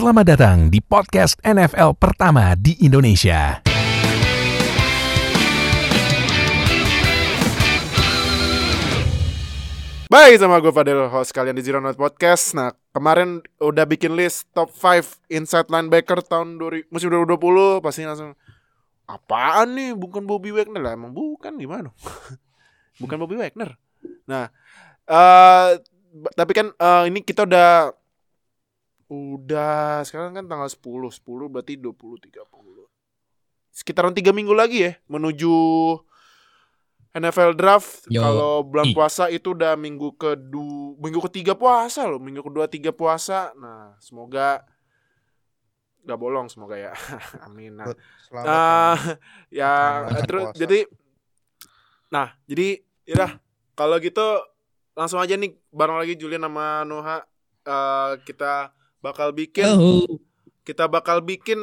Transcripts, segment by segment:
Selamat datang di podcast NFL pertama di Indonesia. Baik sama gue Fadil host kalian di Zero Note Podcast. Nah kemarin udah bikin list top 5 inside linebacker tahun 20, musim 2020 pasti langsung apaan nih bukan Bobby Wagner lah emang bukan gimana? bukan Bobby Wagner. Nah uh, tapi kan uh, ini kita udah udah sekarang kan tanggal 10 10 berarti 20 30 sekitaran tiga minggu lagi ya menuju NFL draft. Kalau bulan puasa itu udah minggu kedua minggu ketiga puasa loh. Minggu kedua tiga puasa. Nah semoga nggak bolong semoga ya. Amin. Nah, Selamat Ah, ya. Selamat terus puasa. jadi nah jadi yaudah kalau gitu langsung aja nih bareng lagi Julian sama Noha. Eh, kita bakal bikin Oh, kita bakal bikin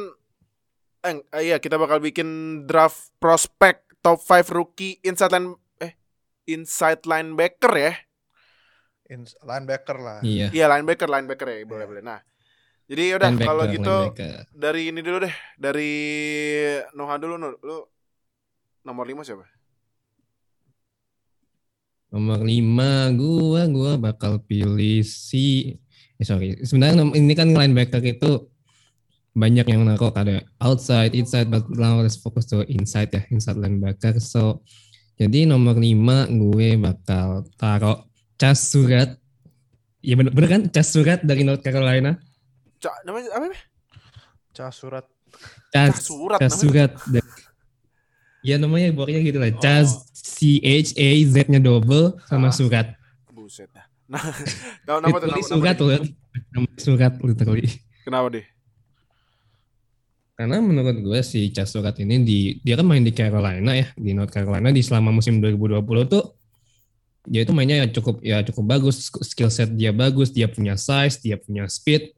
eh eh, iya kita bakal bikin draft prospek top 5 rookie inside line eh inside linebacker ya. In- linebacker lah. iya. Iya linebacker linebacker ya boleh boleh. Nah. Jadi udah Linebacker, kalau gitu linebacker. dari ini dulu deh dari Noha dulu Nur. Lu nomor 5 siapa? Nomor lima gua gua bakal pilih si eh, sorry sebenarnya ini kan linebacker itu banyak yang naruh ada outside, inside, but now let's focus to inside ya, inside linebacker. So jadi nomor lima gue bakal taruh Cas Surat. Iya bener, bener kan? Cas Surat dari North Carolina. Ca, namanya apa? Cas surat. Cas, Cas Surat Cas. Surat. Ya namanya pokoknya gitu lah. Oh. Cas C H A Z-nya double sama Ah. Surat. Buset dah. Nah, nama nama tuh deh. loh. Nama Surat literally. Kenapa deh? Karena menurut gue si Cas Surat ini di dia kan main di Carolina ya, di North Carolina di selama musim 2020 tuh dia itu mainnya ya cukup ya cukup bagus, skill set dia bagus, dia punya size, dia punya speed,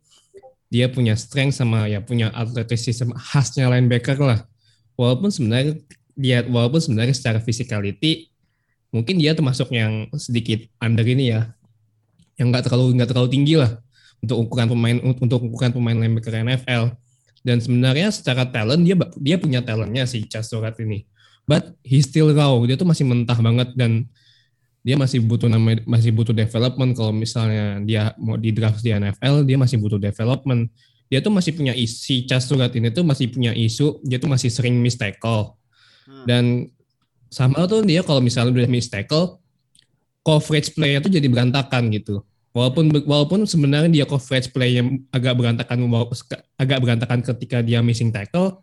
dia punya strength sama ya punya athleticism khasnya linebacker lah. Walaupun sebenarnya dia walaupun sebenarnya secara physicality mungkin dia termasuk yang sedikit under ini ya, yang nggak terlalu nggak terlalu tinggi lah untuk ukuran pemain untuk ukuran pemain linebacker NFL dan sebenarnya secara talent dia dia punya talentnya si Chas Surat ini. But he still raw. Dia tuh masih mentah banget dan dia masih butuh nama masih butuh development. Kalau misalnya dia mau di draft di NFL dia masih butuh development. Dia tuh masih punya isi Chas Surat ini tuh masih punya isu dia tuh masih sering miss tackle. Hmm. dan sama tuh dia kalau misalnya udah miss tackle coverage play-nya tuh jadi berantakan gitu walaupun walaupun sebenarnya dia coverage play yang agak berantakan agak berantakan ketika dia missing tackle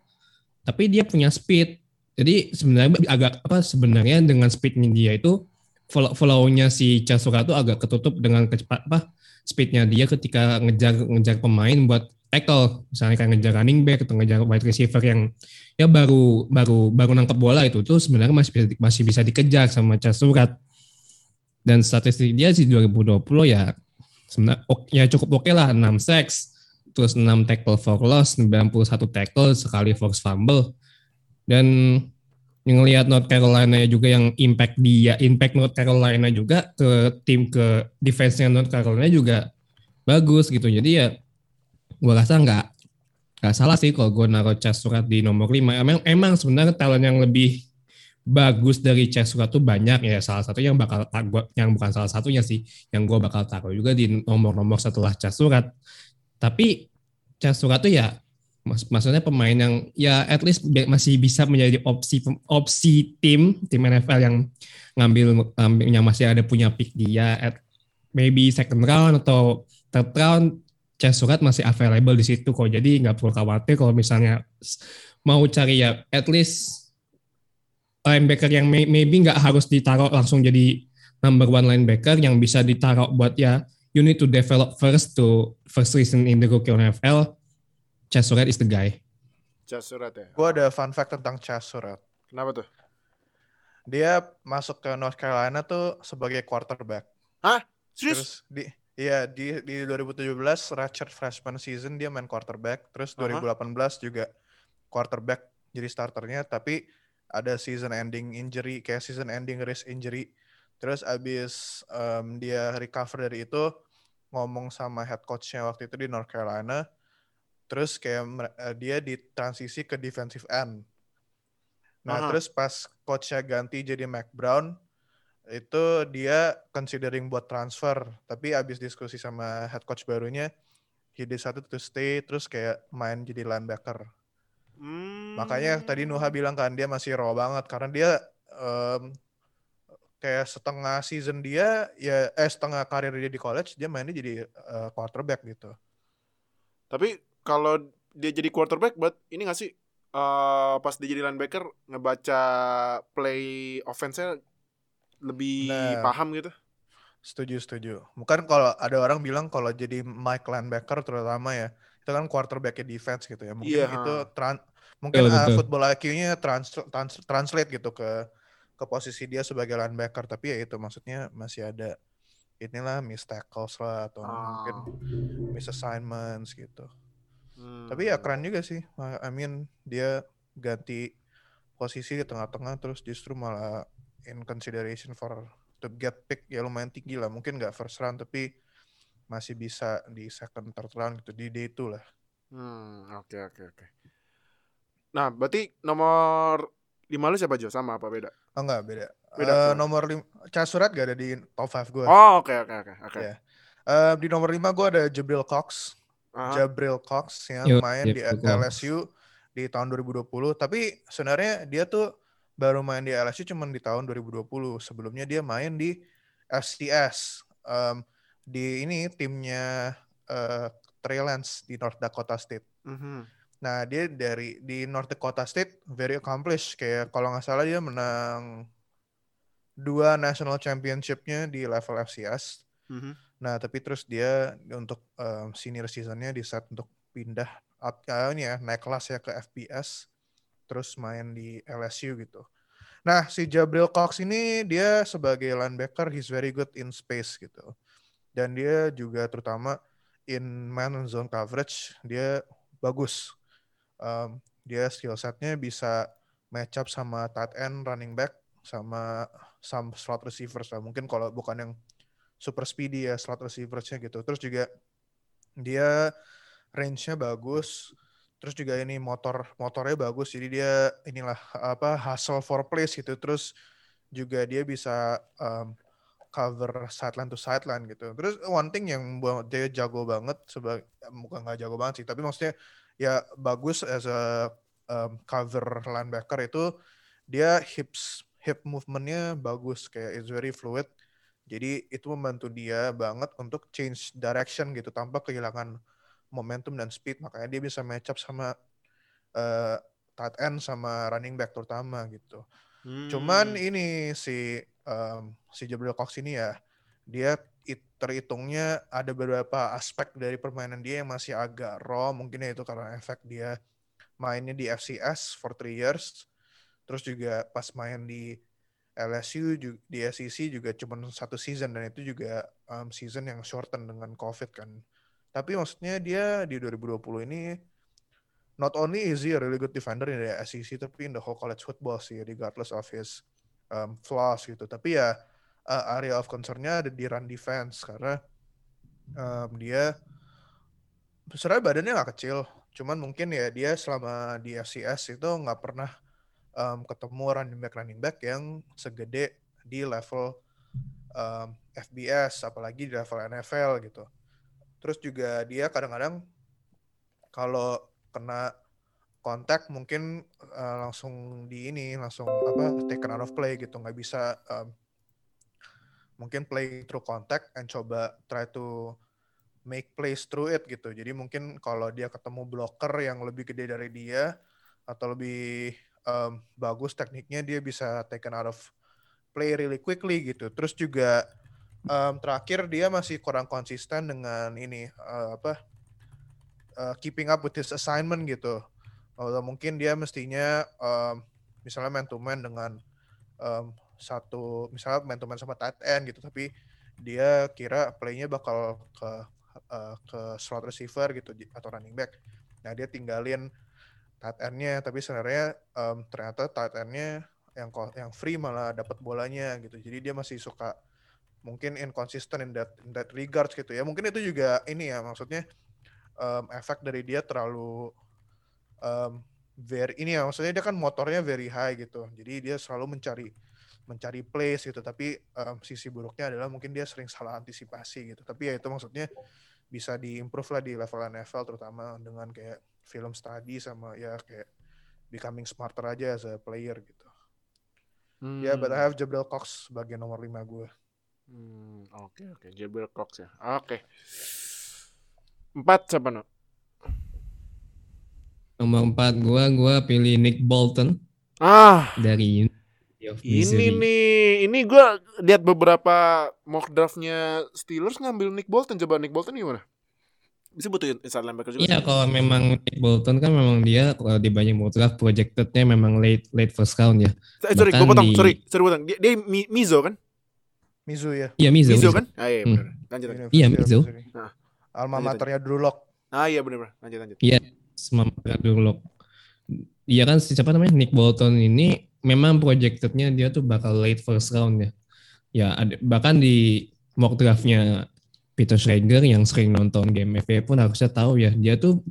tapi dia punya speed. Jadi sebenarnya agak apa sebenarnya dengan speednya dia itu follow follow-nya si Casura tuh agak ketutup dengan kecepat apa speednya dia ketika ngejar ngejar pemain buat tackle. Misalnya kayak ngejar running back atau ngejar wide receiver yang ya baru baru baru nangkep bola itu tuh sebenarnya masih bisa, masih bisa dikejar sama Casurat dan statistik dia di 2020 ya sebenarnya ya cukup oke lah 6 sacks terus 6 tackle for loss 91 tackle sekali force fumble. Dan ngelihat North Carolina juga yang impact dia impact North Carolina juga ke tim ke defense-nya North Carolina juga bagus gitu. Jadi ya gua rasa nggak nggak salah sih kalau gue naruh Cas Surat di nomor 5 emang emang sebenarnya talent yang lebih bagus dari Cas Surat tuh banyak ya. Salah satu yang bakal gua, yang bukan salah satunya sih yang gue bakal taruh juga di nomor-nomor setelah Cas Surat tapi Cas Surat tuh ya mak- maksudnya pemain yang ya at least masih bisa menjadi opsi opsi tim tim NFL yang ngambil ngambil yang masih ada punya pick dia at maybe second round atau third round Cas Surat masih available di situ kok. Jadi nggak perlu khawatir kalau misalnya mau cari ya at least linebacker yang may- maybe nggak harus ditaruh langsung jadi number one linebacker yang bisa ditaruh buat ya you need to develop first to first season in the rookie NFL Cas Surat is the guy Cas surat ya. Gue ada fun fact tentang Cas surat. Kenapa tuh? Dia masuk ke North Carolina tuh sebagai quarterback. Serius? Terus di iya di di 2017 redshirt freshman season dia main quarterback. Terus Aha. 2018 juga quarterback jadi starternya tapi ada season ending injury kayak season ending wrist injury. Terus abis em, dia recover dari itu ngomong sama head coachnya waktu itu di North Carolina Terus kayak eh, dia di transisi ke defensive end. Nah, Aha. terus pas coachnya ganti jadi Mac Brown, itu dia considering buat transfer. Tapi abis diskusi sama head coach barunya, he decided to stay, terus kayak main jadi linebacker. Hmm. Makanya tadi Nuha bilang kan dia masih raw banget karena dia em, kayak setengah season dia ya eh setengah karir dia di college dia mainnya jadi eh, quarterback gitu. Tapi kalau dia jadi quarterback, buat ini gak sih? eh, pas dia jadi linebacker ngebaca play offense-nya lebih Nah. paham gitu. Setuju setuju. Bukan kalau ada orang bilang kalau jadi Mike linebacker terutama ya itu kan quarterback defense gitu ya. Mungkin Iya, itu tran- mungkin Betul, uh, betul. football IQ-nya trans, trans- translate gitu ke ke posisi dia sebagai linebacker tapi ya itu maksudnya masih ada inilah miss tackles lah atau mungkin Ah. miss assignments gitu. Hmm. Tapi ya keren juga sih. I mean dia ganti posisi di tengah-tengah terus justru malah in consideration for to get pick ya lumayan tinggi lah. Mungkin nggak first round tapi masih bisa di second third round gitu di day itu lah. Hmm, oke oke oke. Nah, berarti nomor 5 lu siapa Jo? Sama apa beda? Oh enggak beda. Beda, Eh, sorry. nomor lim Charles Surat gak ada di top 5 gue. Oh, oke oke oke oke. Iya. Eh, di nomor 5 gue ada Jabril Cox. Aha. Jabril Cox yang Yo, main di. LSU di tahun 2020. Tapi sebenarnya dia tuh baru main di LSU cuma di tahun 2020. Sebelumnya dia main di FCS. Em, di ini timnya eh, Trey Lance di North Dakota State. Mhm. Nah dia dari di North Dakota State very accomplished. Kayak kalau nggak salah dia menang dua national championship-nya di level FCS. Mhm. Nah, tapi terus dia untuk um, senior seasonnya di set untuk pindah up, uh, ini ya naik kelas ya ke FBS, terus main di LSU gitu. Nah, si Jabril Cox ini dia sebagai linebacker he's very good in space gitu. Dan dia juga terutama in man zone coverage dia bagus. Um, dia skill setnya bisa match up sama tight end, running back, sama some slot receivers lah. Mungkin kalau bukan yang super speedy ya slot receiversnya gitu. Terus juga dia range-nya bagus. Terus juga ini motor motornya bagus. Jadi dia inilah apa hustle for place gitu. Terus juga dia bisa um, cover sideline to sideline gitu. Terus one thing yang buat dia jago banget sebagai bukan nggak jago banget sih, tapi maksudnya ya bagus as a um, cover linebacker itu dia hips hip movementnya bagus kayak it's very fluid. Jadi itu membantu dia banget untuk change direction gitu tanpa kehilangan momentum dan speed. Makanya dia bisa match up sama uh, tight end sama running back terutama gitu. Cuman Hmm. ini si um, si Jabril Cox ini ya dia it- terhitungnya ada beberapa aspek dari permainan dia yang masih agak raw mungkin ya itu karena efek dia mainnya di FCS for three years terus juga pas main di LSU di SEC juga cuma satu season dan itu juga um, season yang shorten dengan COVID kan. Tapi maksudnya dia di 2020 ini not only is he a really good defender in the SEC tapi in the whole college football sih regardless of his um, flaws gitu. Tapi ya uh, area of concern-nya ada di run defense karena um, dia sebenarnya badannya nggak kecil. Cuman mungkin ya dia selama di FCS itu nggak pernah um, ketemu running back running back yang segede di level um, FBS apalagi di level NFL gitu. Terus juga dia kadang-kadang kalau kena kontak mungkin uh, langsung di ini langsung apa taken out of play gitu. Nggak bisa um, mungkin play through contact and coba try to make plays through it gitu. Jadi mungkin kalau dia ketemu blocker yang lebih gede dari dia atau lebih um, bagus tekniknya dia bisa taken out of play really quickly gitu. Terus juga um, terakhir dia masih kurang konsisten dengan ini uh, apa uh, keeping up with his assignment gitu atau mungkin dia mestinya um, misalnya man to man dengan um, satu misalnya man to man sama tight end gitu tapi dia kira playnya bakal ke uh, ke slot receiver gitu atau running back. Nah dia tinggalin tight end-nya tapi sebenarnya um, ternyata tight end-nya yang yang free malah dapat bolanya gitu. Jadi dia masih suka mungkin inconsistent in that in that regards gitu ya. Mungkin itu juga ini ya maksudnya um, efek dari dia terlalu um, very ini ya maksudnya dia kan motornya very high gitu. Jadi dia selalu mencari mencari place gitu. Tapi um, sisi buruknya adalah mungkin dia sering salah antisipasi gitu. Tapi ya itu maksudnya bisa diimprove lah di level NFL terutama dengan kayak film study sama ya kayak becoming smarter aja as a player gitu. Hmm. Ya, yeah, but I have Jabril Cox sebagai nomor 5 gue. Hmm, oke okay, oke, okay. Jabril Cox ya. Oke. Okay. Empat siapa no? Nomor empat gue, gue pilih Nick Bolton. Ah. Dari ini nih, ini gue lihat beberapa mock draftnya Steelers ngambil Nick Bolton. Coba Nick Bolton gimana? Bisa butuh inside linebacker juga. Iya, kalau memang Nick Bolton kan memang dia kalau di banyak mock draft projectednya memang late late first round ya. Eh, sorry, gue potong. Di... Sorry, sorry potong. Dia, dia Mizo kan? Mizo ya. Iya Mizo. Mizo, Mizo. kan? Ah iya hmm. benar. Lanjut. Iya Mizo. Nah. Alma maternya Drew Lock. Ah iya benar. Lanjut lanjut. Iya, sama Drew Lock. Iya kan siapa namanya Nick Bolton ini memang projectednya dia tuh bakal late first round ya. Ya ada, bahkan di mock draftnya Peter Schrager yang sering nonton game FA pun harusnya tahu ya dia tuh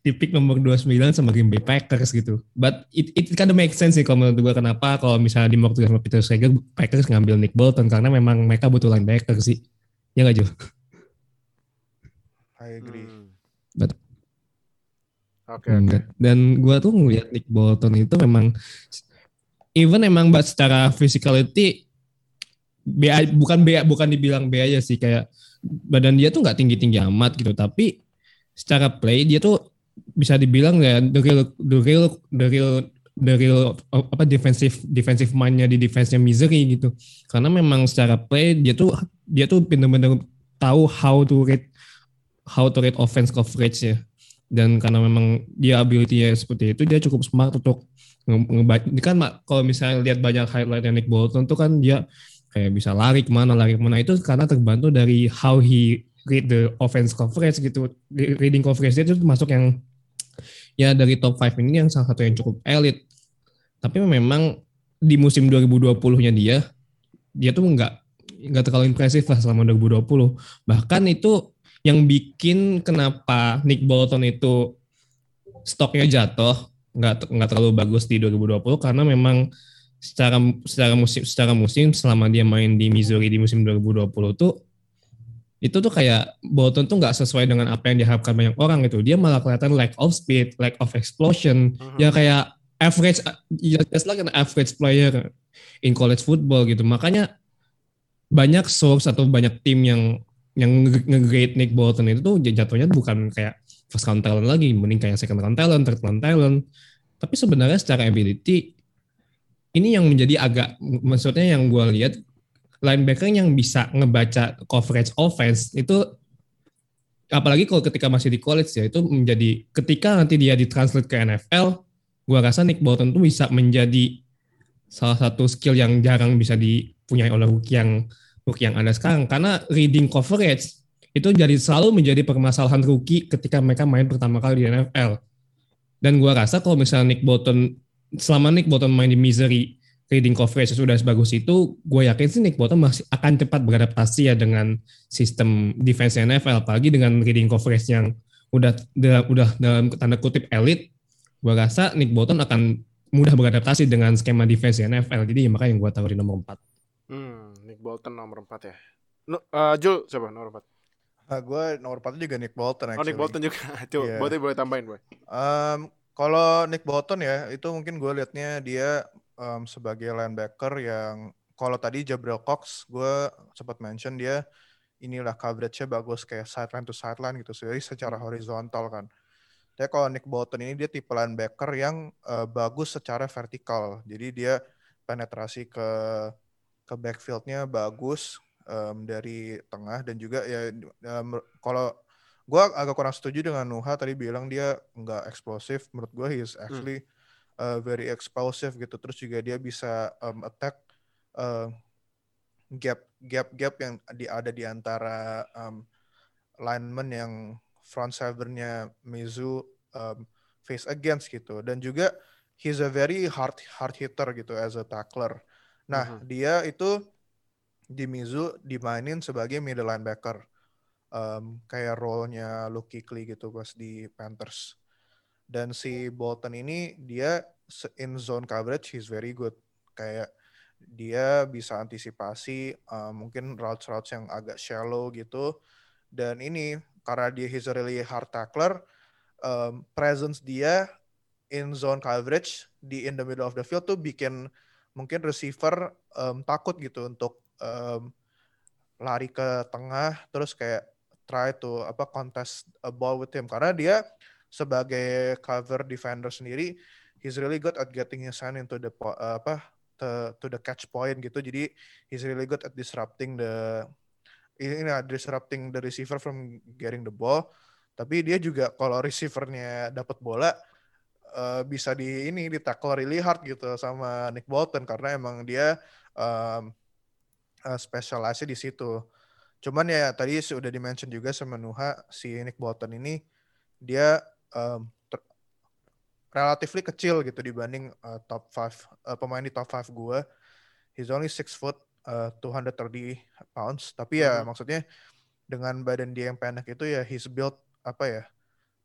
di pick nomor 29 sama Green Bay Packers gitu. But it, it kind of make sense sih kalau menurut gue kenapa kalau misalnya di mock draft Peter Schrager Packers ngambil Nick Bolton karena memang mereka butuh linebacker sih. Ya nggak Jo? I agree. Hmm. But, Oke, okay, okay. Dan gue tuh ngeliat Nick Bolton itu memang even emang but secara physicality B bukan B bukan dibilang B aja sih kayak badan dia tuh nggak tinggi tinggi amat gitu tapi secara play dia tuh bisa dibilang ya the real the real the real the real apa defensive defensive mindnya di defense-nya misery gitu. Karena memang secara play dia tuh dia tuh benar-benar tahu how to read how to read offense coverage ya dan karena memang dia ability-nya seperti itu dia cukup smart untuk ngebaca ini kan kalau misalnya lihat banyak highlight Nick Bolton tuh kan dia kayak bisa lari ke mana lari ke mana. Itu karena terbantu dari how he read the offense coverage gitu. Reading coverage dia itu masuk yang ya dari top 5 ini yang salah satu yang cukup elit. Tapi memang di musim 2020-nya dia dia tuh nggak nggak terlalu impresif lah selama 2020 bahkan itu yang bikin kenapa Nick Bolton itu stoknya jatuh nggak nggak terlalu bagus di 2020 karena memang secara secara musim secara musim selama dia main di Missouri di musim 2020 tuh itu tuh kayak Bolton tuh nggak sesuai dengan apa yang diharapkan banyak orang gitu. Dia malah kelihatan lack of speed lack of explosion. Uh-huh. ya kayak average just like an average player in college football gitu. Makanya banyak source atau banyak tim yang yang nge-grade Nick Bolton itu tuh jatuhnya bukan kayak first round talent lagi mending kayak second round talent third round talent. Tapi sebenarnya secara ability ini yang menjadi agak maksudnya yang gue lihat linebacker yang bisa ngebaca coverage offense itu apalagi kalau ketika masih di college ya itu menjadi ketika nanti dia ditranslate ke NFL gue rasa Nick Bolton tuh bisa menjadi salah satu skill yang jarang bisa dipunyai oleh rookie yang rookie yang ada sekarang karena reading coverage itu jadi selalu menjadi permasalahan rookie ketika mereka main pertama kali di NFL dan gue rasa kalau misalnya Nick Bolton selama Nick Bolton main di misery reading coverage sudah sebagus itu, gue yakin sih Nick Bolton masih akan cepat beradaptasi ya dengan sistem defense NFL, apalagi dengan reading coverage yang udah udah dalam tanda kutip elit. Gue rasa Nick Bolton akan mudah beradaptasi dengan skema defense NFL. Jadi makanya gue taruh di nomor 4. Hmm, Nick Bolton nomor 4 ya. No, uh, Jul, siapa nomor 4? Nah, gue nomor 4 juga Nick Bolton actually. Oh, Nick Bolton juga. Coba, yeah. boleh boleh tambahin, Boy. Um, kalau Nick Bolton ya, itu mungkin gue liatnya dia um, sebagai linebacker yang kalau tadi Jabril Cox, gue sempat mention dia inilah coverage-nya bagus kayak sideline to sideline gitu, jadi secara horizontal kan. Tapi kalau Nick Bolton ini dia tipe linebacker yang uh, bagus secara vertikal, jadi dia penetrasi ke ke backfield-nya bagus um, dari tengah dan juga ya um, kalau gue agak kurang setuju dengan Nuha tadi bilang dia nggak eksplosif. Menurut gue he is hmm. actually hmm. uh, very explosive gitu. Terus juga dia bisa um, attack uh, gap gap gap yang di, ada di antara um, lineman yang front sevennya Mizu um, face against gitu. Dan juga he's a very hard hard hitter gitu as a tackler. Nah, uh hmm. dia itu di Mizu dimainin sebagai middle linebacker um, kayak role-nya Luke Kuechly gitu pas di Panthers. Dan si Bolton ini dia in zone coverage he's very good. Kayak dia bisa antisipasi uh, mungkin routes-routes yang agak shallow gitu. Dan ini karena dia he's a really hard tackler, um, presence dia in zone coverage di in the middle of the field tuh bikin mungkin receiver um, takut gitu untuk um, lari ke tengah terus kayak try to apa contest a ball with him. Karena dia sebagai cover defender sendiri he's really good at getting his hand into the uh, apa to, to the catch point gitu. Jadi he's really good at disrupting the ini uh, disrupting the receiver from getting the ball. Tapi dia juga kalau receivernya dapat bola uh, bisa di ini di tackle really hard gitu sama Nick Bolton karena emang dia um, uh, specialize di situ. Cuman ya tadi sudah dimention juga sama Nuha si Nick Bolton ini dia um, relatively kecil gitu dibanding uh, top 5 uh, pemain di top 5 gue. He's only 6 foot uh, 230 pounds. Tapi ya Mhm. maksudnya dengan badan dia yang pendek itu ya he's built apa ya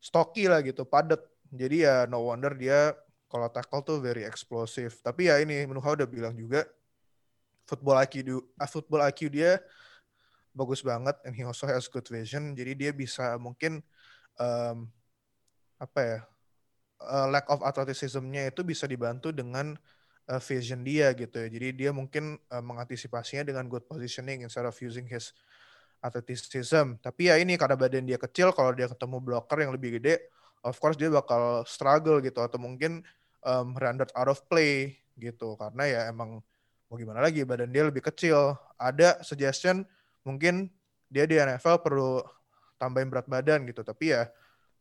stocky lah gitu, padat. Jadi ya no wonder dia kalau tackle tuh very explosive. Tapi ya ini Nuha udah bilang juga football IQ du- uh, football IQ dia bagus banget and he also has good vision. Jadi dia bisa mungkin um, apa ya uh, lack of athleticism-nya itu bisa dibantu dengan uh, vision dia gitu ya. Jadi dia mungkin uh, mengantisipasinya dengan good positioning instead of using his athleticism. Tapi ya ini karena badan dia kecil, kalau dia ketemu blocker yang lebih gede, of course dia bakal struggle gitu atau mungkin um, rendered out of play gitu karena ya emang mau gimana lagi badan dia lebih kecil. Ada suggestion mungkin dia di NFL perlu tambahin berat badan gitu. Tapi ya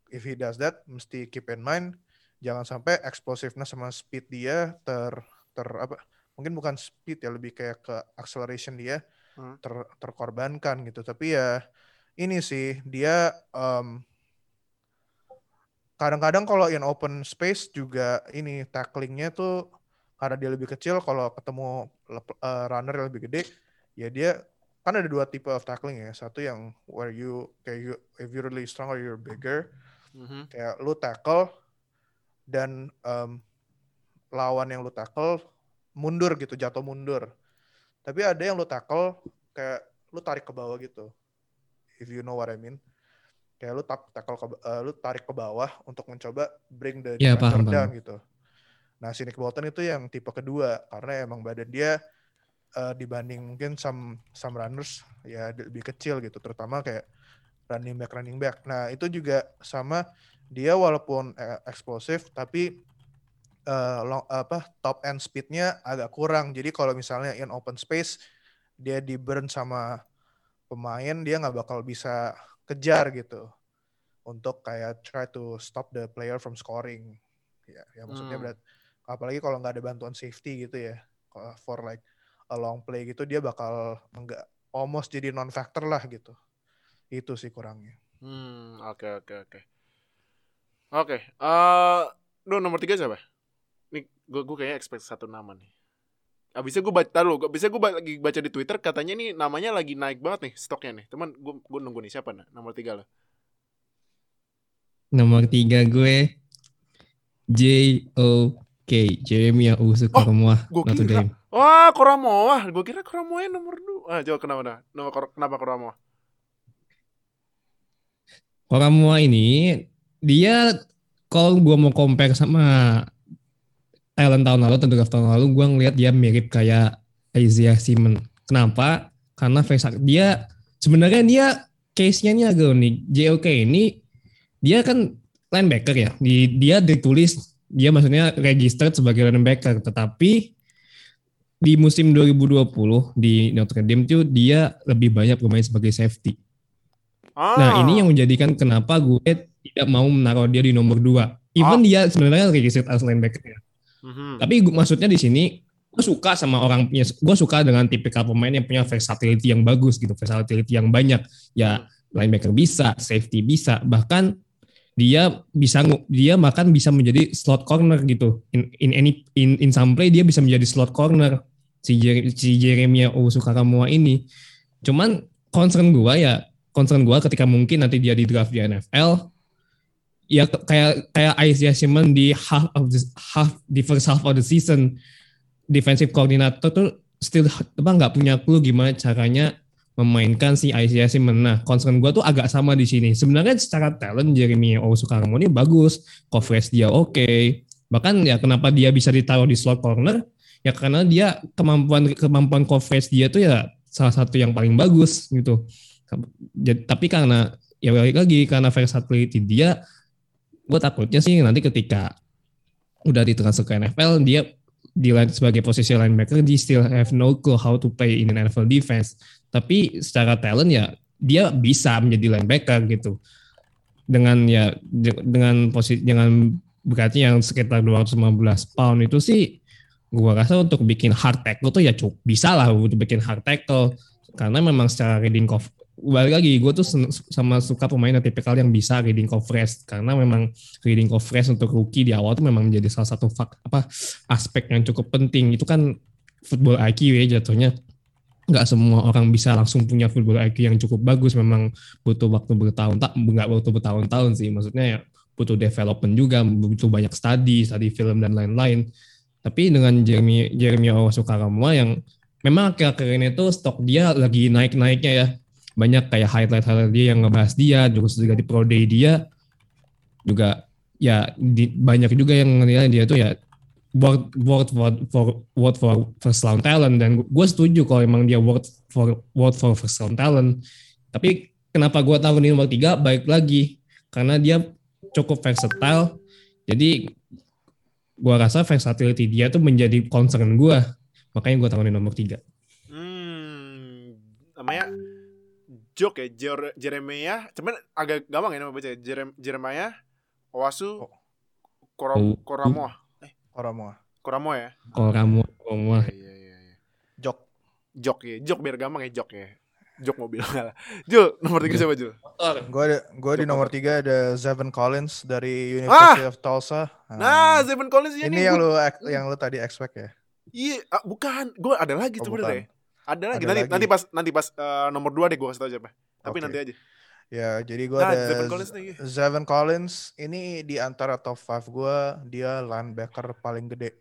if he does that mesti keep in mind jangan sampai explosiveness sama speed dia ter ter apa mungkin bukan speed ya lebih kayak ke acceleration dia Hmm. ter, terkorbankan gitu. Tapi ya ini sih dia um, kadang-kadang kalau in open space juga ini tacklingnya tuh karena dia lebih kecil kalau ketemu uh, runner yang lebih gede ya dia kan ada dua tipe of tackling ya. Satu yang where you kayak you, if you're really strong or you're bigger Mhm. kayak lu tackle dan um, lawan yang lu tackle mundur gitu jatuh mundur. Tapi ada yang lu tackle kayak lu tarik ke bawah gitu if you know what I mean kayak lu tak tackle ke, eh, lu tarik ke bawah untuk mencoba bring the Iya, defender paham, down paham. gitu. Nah si Nick Bolton itu yang tipe kedua karena emang badan dia eh, dibanding mungkin some some runners ya lebih kecil gitu terutama kayak running back running back. Nah itu juga sama dia walaupun eh, eksplosif tapi eh, long- apa top end speednya agak kurang. Jadi kalau misalnya in open space dia di burn sama pemain dia nggak bakal bisa kejar gitu untuk kayak try to stop the player from scoring ya, ya maksudnya Hmm. berat apalagi kalau nggak ada bantuan safety gitu ya for like a long play gitu dia bakal nggak almost jadi non factor lah gitu itu sih kurangnya Hmm, oke oke oke. Oke, eh no, nomor tiga siapa? Nih, gue gue kayaknya expect satu nama nih. Abisnya gue baca lu, abisnya gue lagi baca di Twitter katanya nih namanya lagi naik banget nih stoknya nih. Teman, gue gue nunggu nih siapa nah? Nomor tiga lah. Nomor tiga gue J O K Jeremiah Usu Oh, Notre kira. Dame. Wah, Koramoah. Gue kira Koramoah nomor dua. Ah, jawab kenapa? Nama Kor- kenapa Koramoah? Kormoah ini dia kalau gua mau compare sama Thailand tahun lalu atau draft tahun lalu gua ngelihat dia mirip kayak Isaiah Simon. Kenapa? Karena face dia sebenarnya dia case-nya ini agak unik. JOK ini dia kan linebacker ya. Di, dia ditulis dia maksudnya registered sebagai linebacker, tetapi di musim 2020 di Notre Dame itu dia lebih banyak bermain sebagai safety. Ah, Nah ini yang menjadikan kenapa gue tidak mau menaruh dia di nomor 2. Even dia sebenarnya registered as linebacker ya. Mhm. Tapi maksudnya di sini gue suka sama orang punya, gue suka dengan tipikal pemain yang punya versatility yang bagus gitu, versatility yang banyak. Ya linebacker bisa, safety bisa, bahkan dia bisa dia bahkan bisa menjadi slot corner gitu. In in any in in some play dia bisa menjadi slot corner si, Jer- si Jeremiah Owusu-Koramoah ini. Cuman concern gua ya concern gue ketika mungkin nanti dia di draft di NFL ya kayak kayak Isaiah Simmons di half of the half di first half of the season defensive coordinator tuh still apa nggak punya clue gimana caranya memainkan si Isaiah Simmons. Nah, concern gue tuh agak sama di sini. Sebenarnya secara talent Jeremy Owusu-Karamo ini bagus, coverage dia oke. Okay. Bahkan ya kenapa dia bisa ditaruh di slot corner? Ya karena dia kemampuan kemampuan coverage dia tuh ya salah satu yang paling bagus gitu. Jadi, tapi karena ya balik lagi karena versatility dia, gue takutnya sih nanti ketika udah ditransfer ke NFL dia di line sebagai posisi linebacker dia still have no clue how to play in an NFL defense. Tapi secara talent ya dia bisa menjadi linebacker gitu. Dengan ya dengan posisi dengan beratnya yang sekitar 215 pound itu sih gua rasa untuk bikin hard tackle tuh ya cukup bisa lah untuk bikin hard tackle karena memang secara reading balik lagi gue tuh sama suka pemain yang tipikal yang bisa reading coverage karena memang reading coverage untuk rookie di awal tuh memang menjadi salah satu fak, apa aspek yang cukup penting. Itu kan football IQ ya jatuhnya. Nggak semua orang bisa langsung punya football IQ yang cukup bagus. Memang butuh waktu bertahun tak nggak butuh bertahun-tahun sih. Maksudnya ya butuh development juga butuh banyak study study film dan lain-lain. Tapi dengan Jeremy Jeremy Owasukarama yang memang akhir-akhir ini tuh stok dia lagi naik-naiknya ya banyak kayak highlight-highlight dia yang ngebahas dia juga juga di pro day dia juga ya di, banyak juga yang menilai dia tuh ya worth worth for for worth for first round talent. Dan gue setuju kalau emang dia worth for worth for first round talent. Tapi kenapa gue tahu ini nomor tiga? Baik lagi karena dia cukup versatile. Jadi gue rasa versatility dia tuh menjadi concern gue makanya gue tahu ini nomor tiga. Hmm, namanya Jok ya, Jer Jeremiah, cuman agak gampang ya nama baca Jerem Jeremiah, Owasu, oh. Koram Koramoa. Eh, Koramoa. Koramoa ya? Koramoa. Koramoa. Iya, iya, iya. Jok. Jok ya, Jok biar gampang ya Jok ya. Jok mobil lah. Jul, nomor tiga siapa Jul? Gue ada, gue di nomor tiga ada Zevon Collins dari University ah! of Tulsa. Nah, nah Zevon Collins ini. Ini yang lu yang lu tadi expect ya? Iya, ah, bukan. Gue ada lagi oh, sebenarnya. Ada lagi. Ada nanti lagi. nanti pas nanti pas uh, nomor dua deh gue kasih tau siapa. Tapi okay. nanti aja. Ya, jadi gue nah, ada Zevon Collins, nih. Collins ini di antara top 5 gue, dia linebacker paling gede.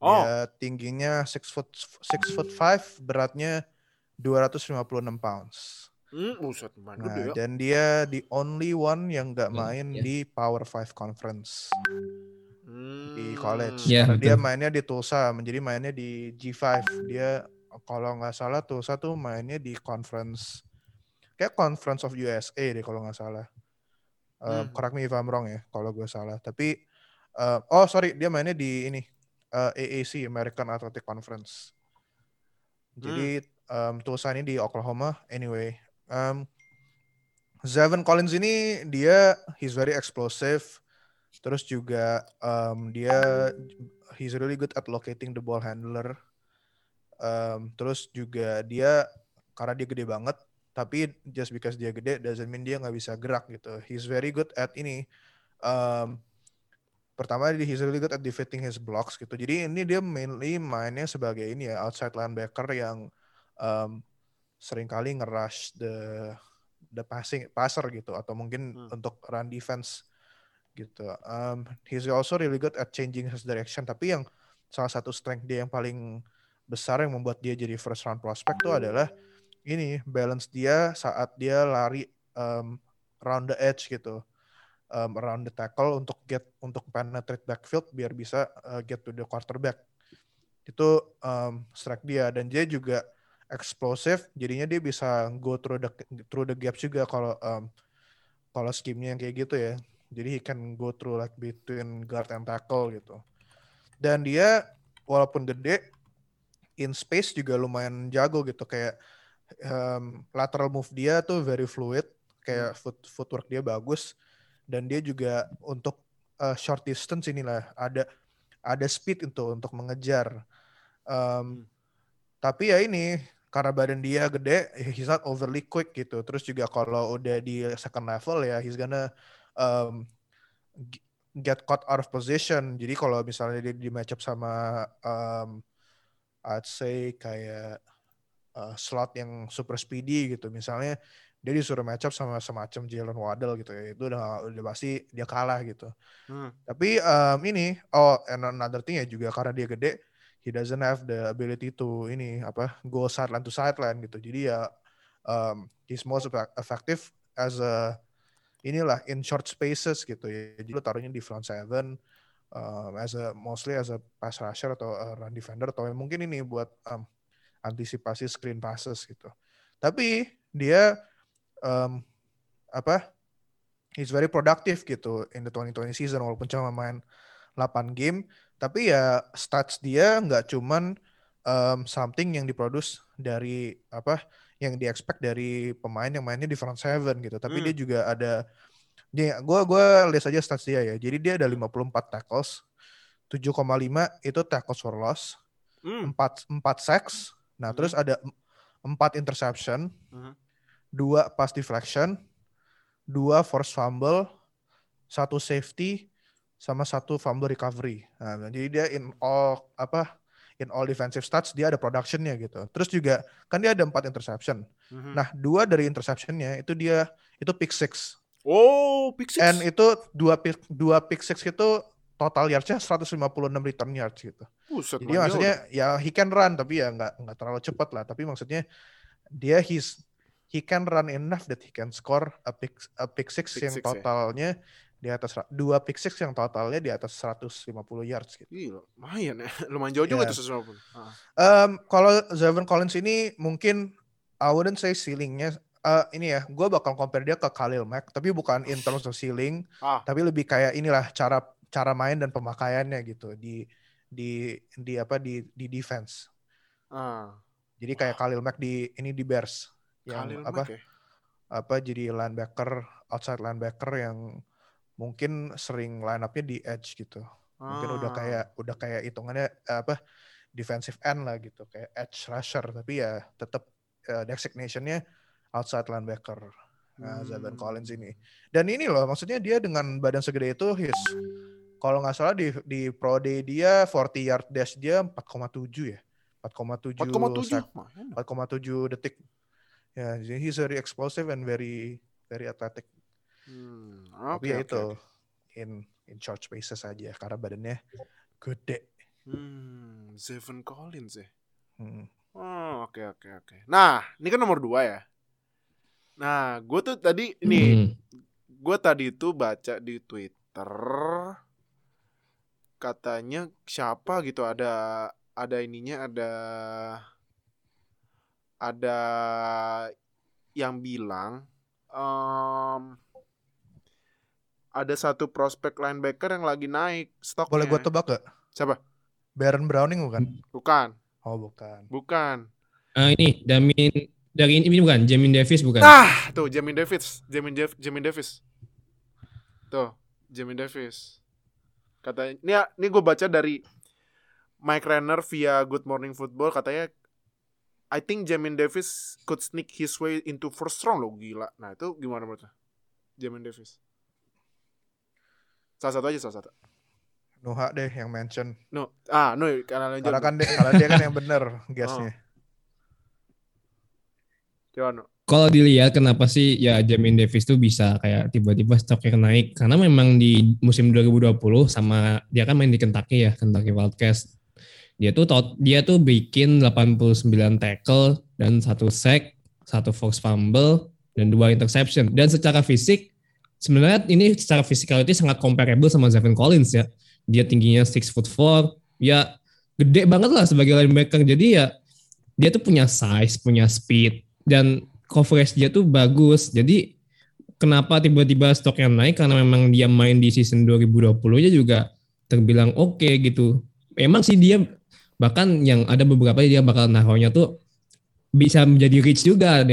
Oh. Dia tingginya 6 foot 6 foot 5, beratnya 256 pounds. Hmm, buset, nah, gede ya. Dan dia the only one yang gak hmm, main hmm, yeah. di Power 5 Conference. Hmm. Di college. Yeah, Karena dia mainnya di Tulsa, menjadi mainnya di G5. Dia kalau nggak salah tuh satu mainnya di conference kayak conference of USA deh kalau nggak salah. Uh, hmm. Correct me if I'm wrong ya kalau gue salah. Tapi uh, oh sorry dia mainnya di ini uh, eh, AAC American Athletic Conference. Jadi hmm. um, Tulsa ini di Oklahoma. Anyway, um, Zevon Collins ini dia he's very explosive. Terus juga um, dia he's really good at locating the ball handler. Um, terus juga dia karena dia gede banget, tapi just because dia gede doesn't mean dia nggak bisa gerak gitu. He's very good at ini. Um, pertama dia he's really good at defeating his blocks gitu. Jadi ini dia mainly mainnya sebagai ini ya outside linebacker yang um, sering kali ngerush the the passing passer gitu atau mungkin hmm. untuk run defense gitu. Um, he's also really good at changing his direction. Tapi yang salah satu strength dia yang paling besar yang membuat dia jadi first round prospect itu adalah ini balance dia saat dia lari um, round the edge gitu um, around the tackle untuk get untuk penetrate backfield biar bisa uh, get to the quarterback. Itu um, strike dia dan dia juga explosive jadinya dia bisa go through the through the gaps juga kalau um, kalau scheme-nya yang kayak gitu ya. Jadi he can go through like between guard and tackle gitu. Dan dia walaupun gede in space juga lumayan jago gitu kayak um, lateral move dia tuh very fluid kayak hmm. foot footwork dia bagus dan dia juga untuk uh, short distance inilah ada ada speed itu untuk mengejar. Um, tapi ya ini karena badan dia gede he's not overly quick gitu. Terus juga kalau udah di second level ya he's gonna um, get caught out of position. Jadi kalau misalnya dia di match up sama um, I'd say kayak uh, slot yang super speedy gitu. Misalnya dia disuruh match up sama semacam Jalen Waddle gitu ya itu udah udah pasti dia kalah gitu Hmm. tapi um, ini oh and another thing ya juga karena dia gede he doesn't have the ability to ini apa go sideline to sideline gitu jadi ya um, he's most effect- effective as a inilah in short spaces gitu ya jadi lu taruhnya di front seven um, as a mostly as a pass rusher atau a run defender atau mungkin ini buat um, antisipasi screen passes gitu. Tapi dia um, apa he's very productive gitu in the 2020 season walaupun cuma main 8 game. Tapi ya stats dia nggak cuman um, something yang diproduce dari apa yang di expect dari pemain yang mainnya di front seven gitu. Tapi Hmm. dia juga ada dia gua gua lihat saja stats dia ya jadi dia ada 54 tackles 7,5 itu tackles for loss Hmm. 4 4 sacks nah Hmm. terus ada 4 interception Mhm. dua pass deflection, dua force fumble, satu safety, sama satu fumble recovery. Nah, jadi dia in all apa in all defensive stats dia ada productionnya gitu. Terus juga kan dia ada empat interception. Mhm. Nah dua dari interceptionnya itu dia itu pick six. Oh, pick six. And itu dua pick dua pick six itu total yardsnya 156 return yards gitu. Buset, Jadi maksudnya ya he can run tapi ya nggak nggak terlalu cepat lah. Tapi maksudnya dia he's he can run enough that he can score a pick a pick six Pick yang six ya. totalnya di atas dua pick six yang totalnya di atas 150 yards gitu. Gila, lumayan ya. Lumayan jauh juga Ya. tuh 150. Ah. Um, kalau Zavon Collins ini mungkin I wouldn't say ceilingnya eh, ini ya, gue bakal compare dia ke Khalil Mack, tapi bukan in terms of ceiling, Ah. tapi lebih kayak inilah cara cara main dan pemakaiannya gitu di di di apa di di defense. Ah. Jadi kayak Khalil Mack di ini di Bears yang Khalil apa Mack ya? apa jadi linebacker outside linebacker yang mungkin sering line up-nya di edge gitu. Mungkin udah Ah. kayak udah kayak hitungannya eh, apa defensive end lah gitu kayak edge rusher tapi ya tetap eh, designation-nya outside linebacker. Nah, Zaven Hmm. Collins ini. Dan ini loh maksudnya dia dengan badan segede itu his kalau nggak salah di di pro day dia 40 yard dash dia 4,7 ya. 4,7 4,7. sack 4,7 Lumayan. detik. Ya, jadi he's very explosive and very very athletic. Hmm, Tapi oke, ya oke, itu in in short spaces aja karena badannya gede. Hmm, Seven Collins ya. Hmm. Oh, oke oke oke. Nah, ini kan nomor dua ya. Nah, gue tuh tadi ini, Hmm. gue tadi tuh baca di Twitter katanya siapa gitu ada ada ininya ada ada yang bilang em, ada satu prospek linebacker yang lagi naik stoknya. Boleh gue tebak gak? Siapa? Baron Browning bukan? Bukan, Oh bukan. bukan. Ah, ini Damin dari ini bukan Jamin Davis bukan. Ah, tuh Jamin Davis, Jamin Dav Jamin Davis. Tuh, Jamin Davis. Katanya, ini ini gue baca dari Mike Renner via Good Morning Football katanya I think Jamin Davis could sneak his way into first round loh gila. Nah, itu gimana menurut lo? Jamin Davis. Salah satu aja salah satu. Nuha deh yang mention. No, ah, no, karena lo Karena kan dia, karena dia kan yang bener guessnya. Kalau dilihat kenapa sih ya Jamin Davis tuh bisa kayak tiba-tiba stoknya naik karena memang di musim 2020 sama dia kan main di Kentucky ya, Kentucky Wildcats. Dia tuh dia tuh bikin 89 tackle dan satu sack, satu force fumble dan dua interception. Dan secara fisik sebenarnya ini secara physicality sangat comparable sama Zevin Collins ya. Dia tingginya 6 foot 4, ya gede banget lah sebagai linebacker. Jadi ya dia tuh punya size, punya speed dan coverage dia tuh bagus. Jadi kenapa tiba-tiba stoknya naik karena memang dia main di season 2020-nya juga terbilang oke gitu. Emang sih dia bahkan yang ada beberapa dia bakal naruhnya tuh bisa menjadi rich juga.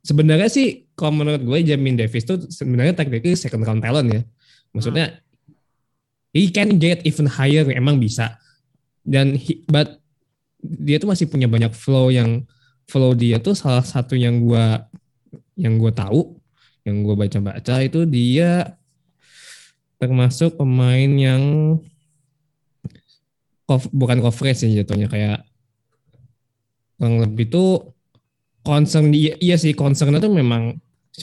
Sebenarnya sih kalau menurut gue Jamin Davis tuh sebenarnya technically second round talent ya. Maksudnya he can get even higher emang bisa. Dan he- but dia tuh masih punya banyak flow yang flow dia tuh salah satu yang gua yang gue tahu yang gue baca-baca itu dia termasuk pemain yang bukan coverage sih jatuhnya kayak kurang lebih tuh concern dia iya sih concernnya tuh memang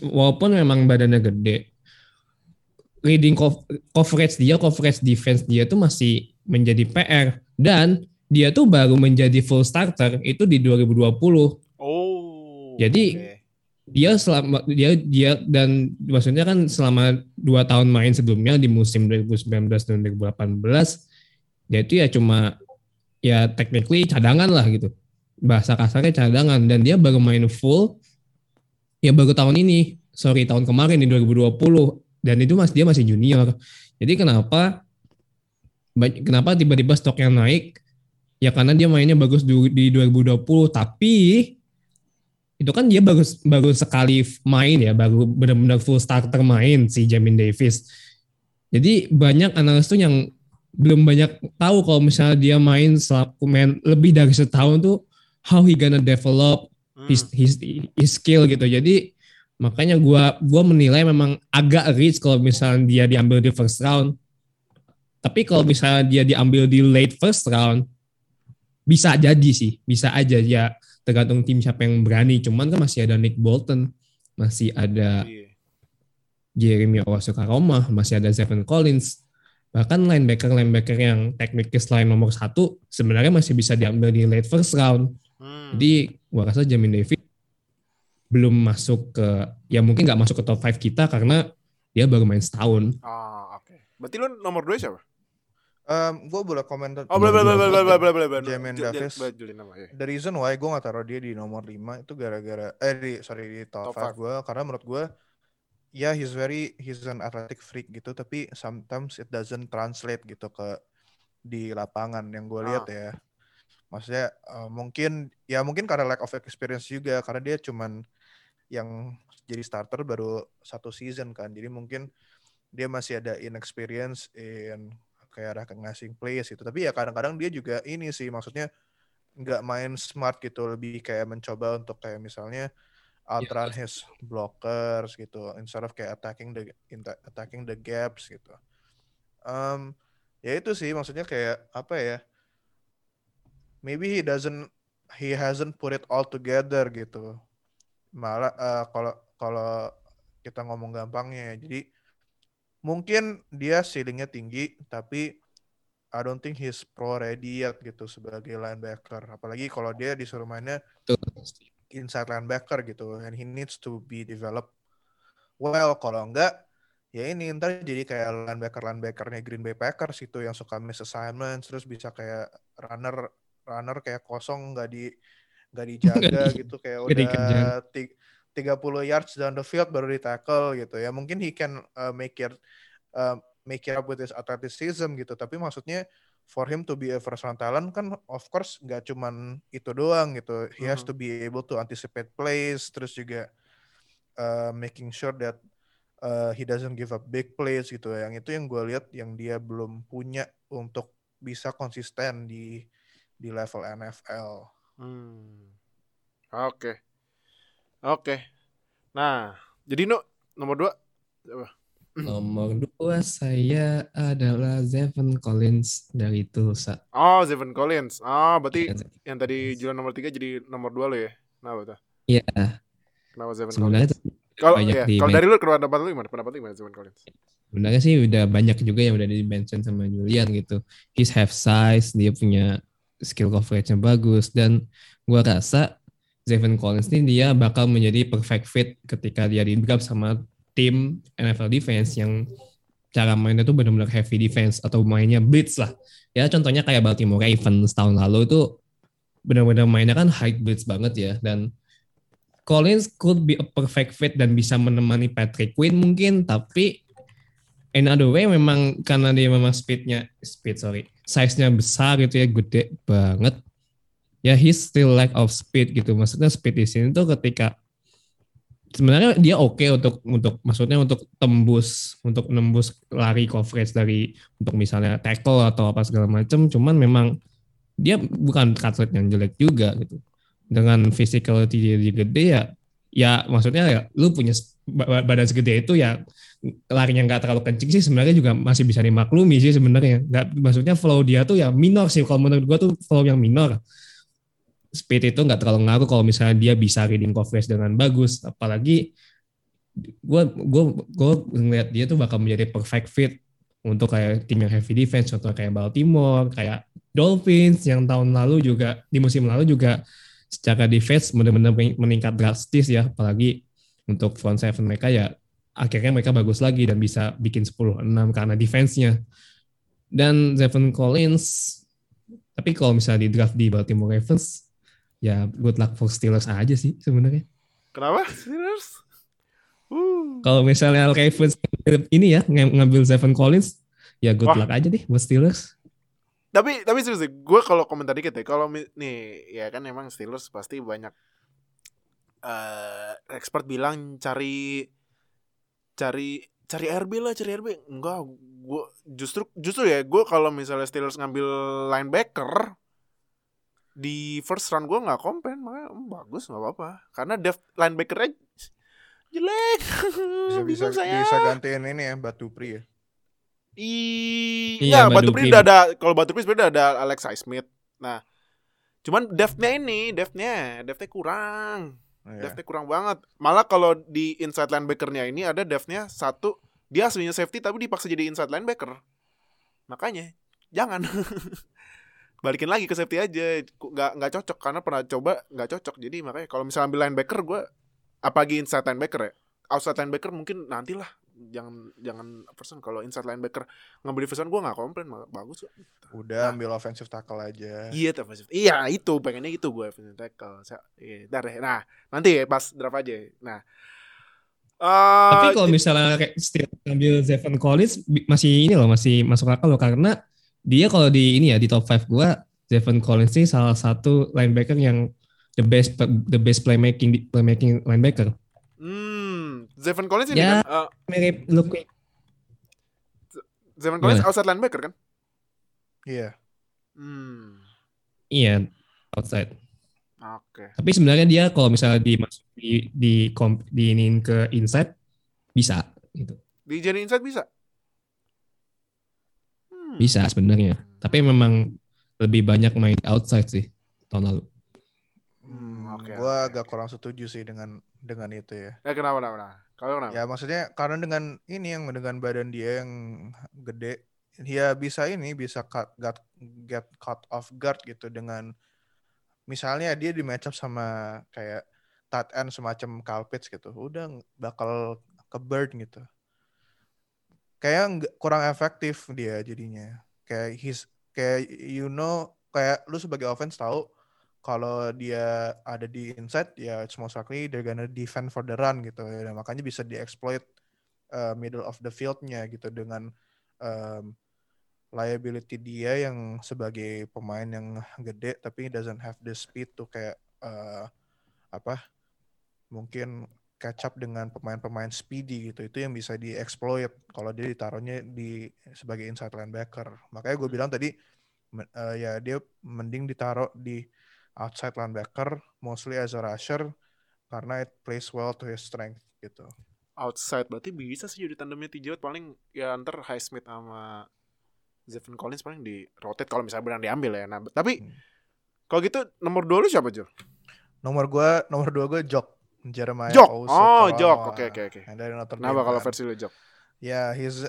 walaupun memang badannya gede reading cov- coverage dia coverage defense dia tuh masih menjadi PR dan dia tuh baru menjadi full starter itu di 2020 Oh. Jadi, oke. dia selama dia dia dan maksudnya kan selama dua tahun main sebelumnya di musim 2019 dan 2018 dia itu ya cuma ya technically cadangan lah gitu. Bahasa kasarnya cadangan. Dan dia baru main full ya baru tahun ini. Sorry tahun kemarin di 2020 dan itu mas dia masih junior. Jadi kenapa kenapa tiba-tiba stoknya naik ya karena dia mainnya bagus di, di 2020 tapi itu kan dia baru baru sekali main ya, baru benar-benar full starter main si Jamin Davis. Jadi banyak analis tuh yang belum banyak tahu kalau misalnya dia main selama main lebih dari setahun tuh how he gonna develop Hmm. his his, his skill gitu. Jadi makanya gua gua menilai memang agak rich kalau misalnya dia diambil di first round. Tapi kalau misalnya dia diambil di late first round bisa jadi sih, bisa aja ya tergantung tim siapa yang berani. Cuman kan masih ada Nick Bolton, masih ada Iya. Jeremy Owasukaroma, masih ada Zevon Collins. Bahkan linebacker-linebacker yang tekniknya selain nomor satu sebenarnya masih bisa diambil di late first round. Hmm. Jadi gua rasa Jamin Davis belum masuk ke ya mungkin nggak masuk ke top 5 kita karena dia baru main setahun. Ah, oke. Berarti lu nomor 2 siapa? Um, gue boleh komentar. Oh, boleh boleh boleh boleh boleh boleh boleh. Jamin Davis. The reason why gue gak taruh dia di nomor 5 itu gara-gara eh di sorry di Top top, five. 5 gue karena menurut gue ya he's very he's an athletic freak gitu tapi sometimes it doesn't translate gitu ke di lapangan yang gue lihat Ah. ya. Maksudnya eh, mungkin ya mungkin karena lack of experience juga karena dia cuman yang jadi starter baru satu season kan. Jadi mungkin dia masih ada inexperience in kayak recognizing plays gitu. Tapi ya kadang-kadang dia juga ini sih maksudnya nggak main smart gitu, lebih kayak mencoba untuk kayak misalnya outrun his blockers gitu, instead of kayak attacking the attacking the gaps gitu. Um, ya itu sih maksudnya kayak apa ya? Maybe he doesn't he hasn't put it all together gitu. Malah eh, kalau kalau kita ngomong gampangnya ya, jadi mungkin dia ceilingnya tinggi tapi I don't think he's pro ready yet gitu sebagai linebacker. Apalagi kalau dia disuruh mainnya inside linebacker gitu and he needs to be developed well. Kalau enggak ya ini ntar jadi kayak linebacker linebackernya Green Bay Packers itu yang suka miss assignments terus bisa kayak runner runner kayak kosong nggak di nggak dijaga gitu kayak udah 30 yards down the field baru di tackle gitu ya mungkin he can uh, make it uh, make it up with his athleticism gitu tapi maksudnya for him to be a first round talent kan of course nggak cuman itu doang gitu he has Mhm. to be able to anticipate plays terus juga uh, making sure that uh, he doesn't give up big plays gitu yang itu yang gue lihat yang dia belum punya untuk bisa konsisten di di level NFL Hmm. Oke. Oke. Nah, jadi no nomor 2 Nomor dua saya adalah Zevon Collins dari Tulsa. Oh, Zevon Collins. Ah, berarti yang tadi jualan nomor 3 jadi nomor 2 lo ya. Kenapa tuh? Iya, Kenapa Zevon Collins? Kalau ya, kalau dari lu pendapat lu gimana? Pendapat lu gimana Zevon Collins? sebenarnya sih udah banyak juga yang udah di mention sama Julian gitu. He's have size, dia punya skill coverage-nya bagus dan gua rasa Zevon Collins ini dia bakal menjadi perfect fit ketika dia di sama tim NFL defense yang cara mainnya tuh benar-benar heavy defense atau mainnya blitz lah. Ya contohnya kayak Baltimore Ravens tahun lalu itu benar-benar mainnya kan high blitz banget ya dan Collins could be a perfect fit dan bisa menemani Patrick Quinn mungkin tapi another way memang karena dia memang speednya speed sorry size-nya besar gitu ya gede banget ya he's still lack of speed gitu. Maksudnya speed di sini tuh ketika sebenarnya dia oke untuk untuk maksudnya untuk tembus untuk nembus lari coverage dari untuk misalnya tackle atau apa segala macam cuman memang dia bukan atlet yang jelek juga gitu. Dengan physicality dia gede ya ya maksudnya ya lu punya ba- badan segede itu ya larinya nggak terlalu kencing sih. Sebenarnya juga masih bisa dimaklumi sih sebenarnya. Nggak maksudnya flow dia tuh ya minor sih. Kalau menurut gua tuh flow yang minor speed itu nggak terlalu ngaruh kalau misalnya dia bisa reading coverage dengan bagus. Apalagi gue gue gue ngeliat dia tuh bakal menjadi perfect fit untuk kayak tim yang heavy defense contoh kayak Baltimore kayak Dolphins yang tahun lalu juga di musim lalu juga secara defense benar-benar meningkat drastis ya. Apalagi untuk front seven mereka ya akhirnya mereka bagus lagi dan bisa bikin 10-6 karena defense-nya. Dan Zevon Collins tapi kalau misalnya di draft di Baltimore Ravens ya good luck for Steelers aja sih sebenarnya Kenapa? Steelers? Uh. kalau misalnya Ravens ini ya ng- ngambil Zevon Collins ya good Wah. luck aja deh buat Steelers Tapi tapi serius deh, gue kalau komentar dikit ya, kalau nih ya kan emang Steelers pasti banyak eh expert bilang cari cari cari RB lah, cari RB. Enggak, gue justru justru ya gue kalau misalnya Steelers ngambil linebacker di first round gue nggak komplain makanya hmm, bagus nggak apa-apa karena depth linebackernya jelek Bisa bisa saya. bisa gantiin ini ya Batu Pri ya. I- Iya, Batu Pri udah ada kalau Batu Pri sebenarnya ada Alex Smith. Nah, cuman depth-nya ini, depth-nya, depth-nya kurang. Iya. Depth-nya kurang banget. Malah kalau di inside linebacker-nya ini ada depth-nya satu, dia aslinya safety tapi dipaksa jadi inside linebacker. Makanya jangan balikin lagi ke safety aja. Nggak nggak cocok karena pernah coba nggak cocok. Jadi makanya kalau misalnya ambil linebacker gue apalagi inside linebacker ya. Outside linebacker mungkin nantilah jangan jangan person kalau inside linebacker ngambil round gue nggak komplain malah bagus kok. Udah Nah. ambil offensive tackle aja. Iya, defensive. Iya, itu pengennya itu gue offensive tackle. Sa- Iya, ntar deh. Nah, nanti ya pas draft aja. Nah. eh, Tapi kalau misalnya kayak Steelers ngambil Zevon Collins masih ini loh masih masuk akal loh karena dia kalau di ini ya di top 5 gua Zevon Collins ini salah satu linebacker yang the best the best playmaking playmaking linebacker. hmm, Zevon Collins ini Ya. kan eh, Mirip look Zevon Collins Gimana? outside linebacker kan? Iya. Hmm. iya outside. Oke. Tapi sebenarnya dia kalau misalnya di di di diinin ke inside bisa gitu. Di jadi inside bisa? Hmm. Bisa sebenarnya. Tapi memang lebih banyak main outside sih tahun lalu. Hmm, oke, Gue oke, agak kurang setuju sih dengan dengan itu ya. Eh, kenapa, kenapa, kenapa? Kalau kenapa? Ya maksudnya karena dengan ini yang dengan badan dia yang gede, dia bisa ini bisa cut get, get cut off guard gitu dengan misalnya dia di match up sama kayak tight end semacam Kyle Pitts gitu, udah bakal ke bird gitu. Kayak nggak- kurang efektif dia jadinya. Kayak his kayak you know kayak lu sebagai offense tahu kalau dia ada di inside ya it's most likely they're gonna defend for the run gitu ya makanya bisa dieksploit uh, middle of the fieldnya gitu dengan um, liability dia yang sebagai pemain yang gede tapi doesn't have the speed tuh kayak uh, apa mungkin catch up dengan pemain-pemain speedy gitu itu yang bisa dieksploit kalau dia ditaruhnya di sebagai inside linebacker makanya gue bilang tadi uh, ya dia mending ditaruh di outside linebacker mostly as a rusher karena it plays well to his strength gitu. Outside berarti bisa sih jadi tandemnya TJ paling ya ntar Highsmith sama Zevon Collins paling di rotate kalau misalnya benar diambil ya. Nah, tapi Hmm. kalau gitu nomor dua lu siapa, Jo? Nomor gua nomor dua gua Jok Jeremiah Jok. Oh. Jok. Oke, oke, oke. Dari Notre Kenapa Dame kalau kan. versi lu, Jok? Ya, he's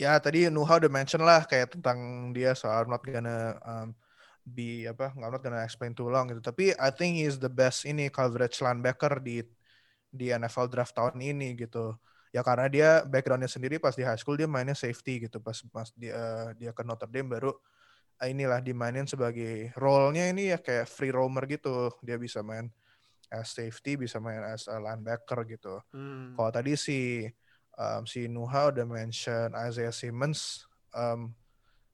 ya tadi Nuha udah mention lah kayak tentang dia so I'm not gonna um, be apa I'm not gonna explain too long gitu. Tapi I think he's the best ini coverage linebacker di di NFL draft tahun ini gitu. Ya karena dia backgroundnya sendiri pas di high school dia mainnya safety gitu pas pas dia dia ke Notre Dame baru eh, inilah dimainin sebagai role-nya ini ya kayak free roamer gitu. Dia bisa main as safety, bisa main as a linebacker gitu. Hmm. Kalau tadi si um, si Nuha udah mention Isaiah Simmons um,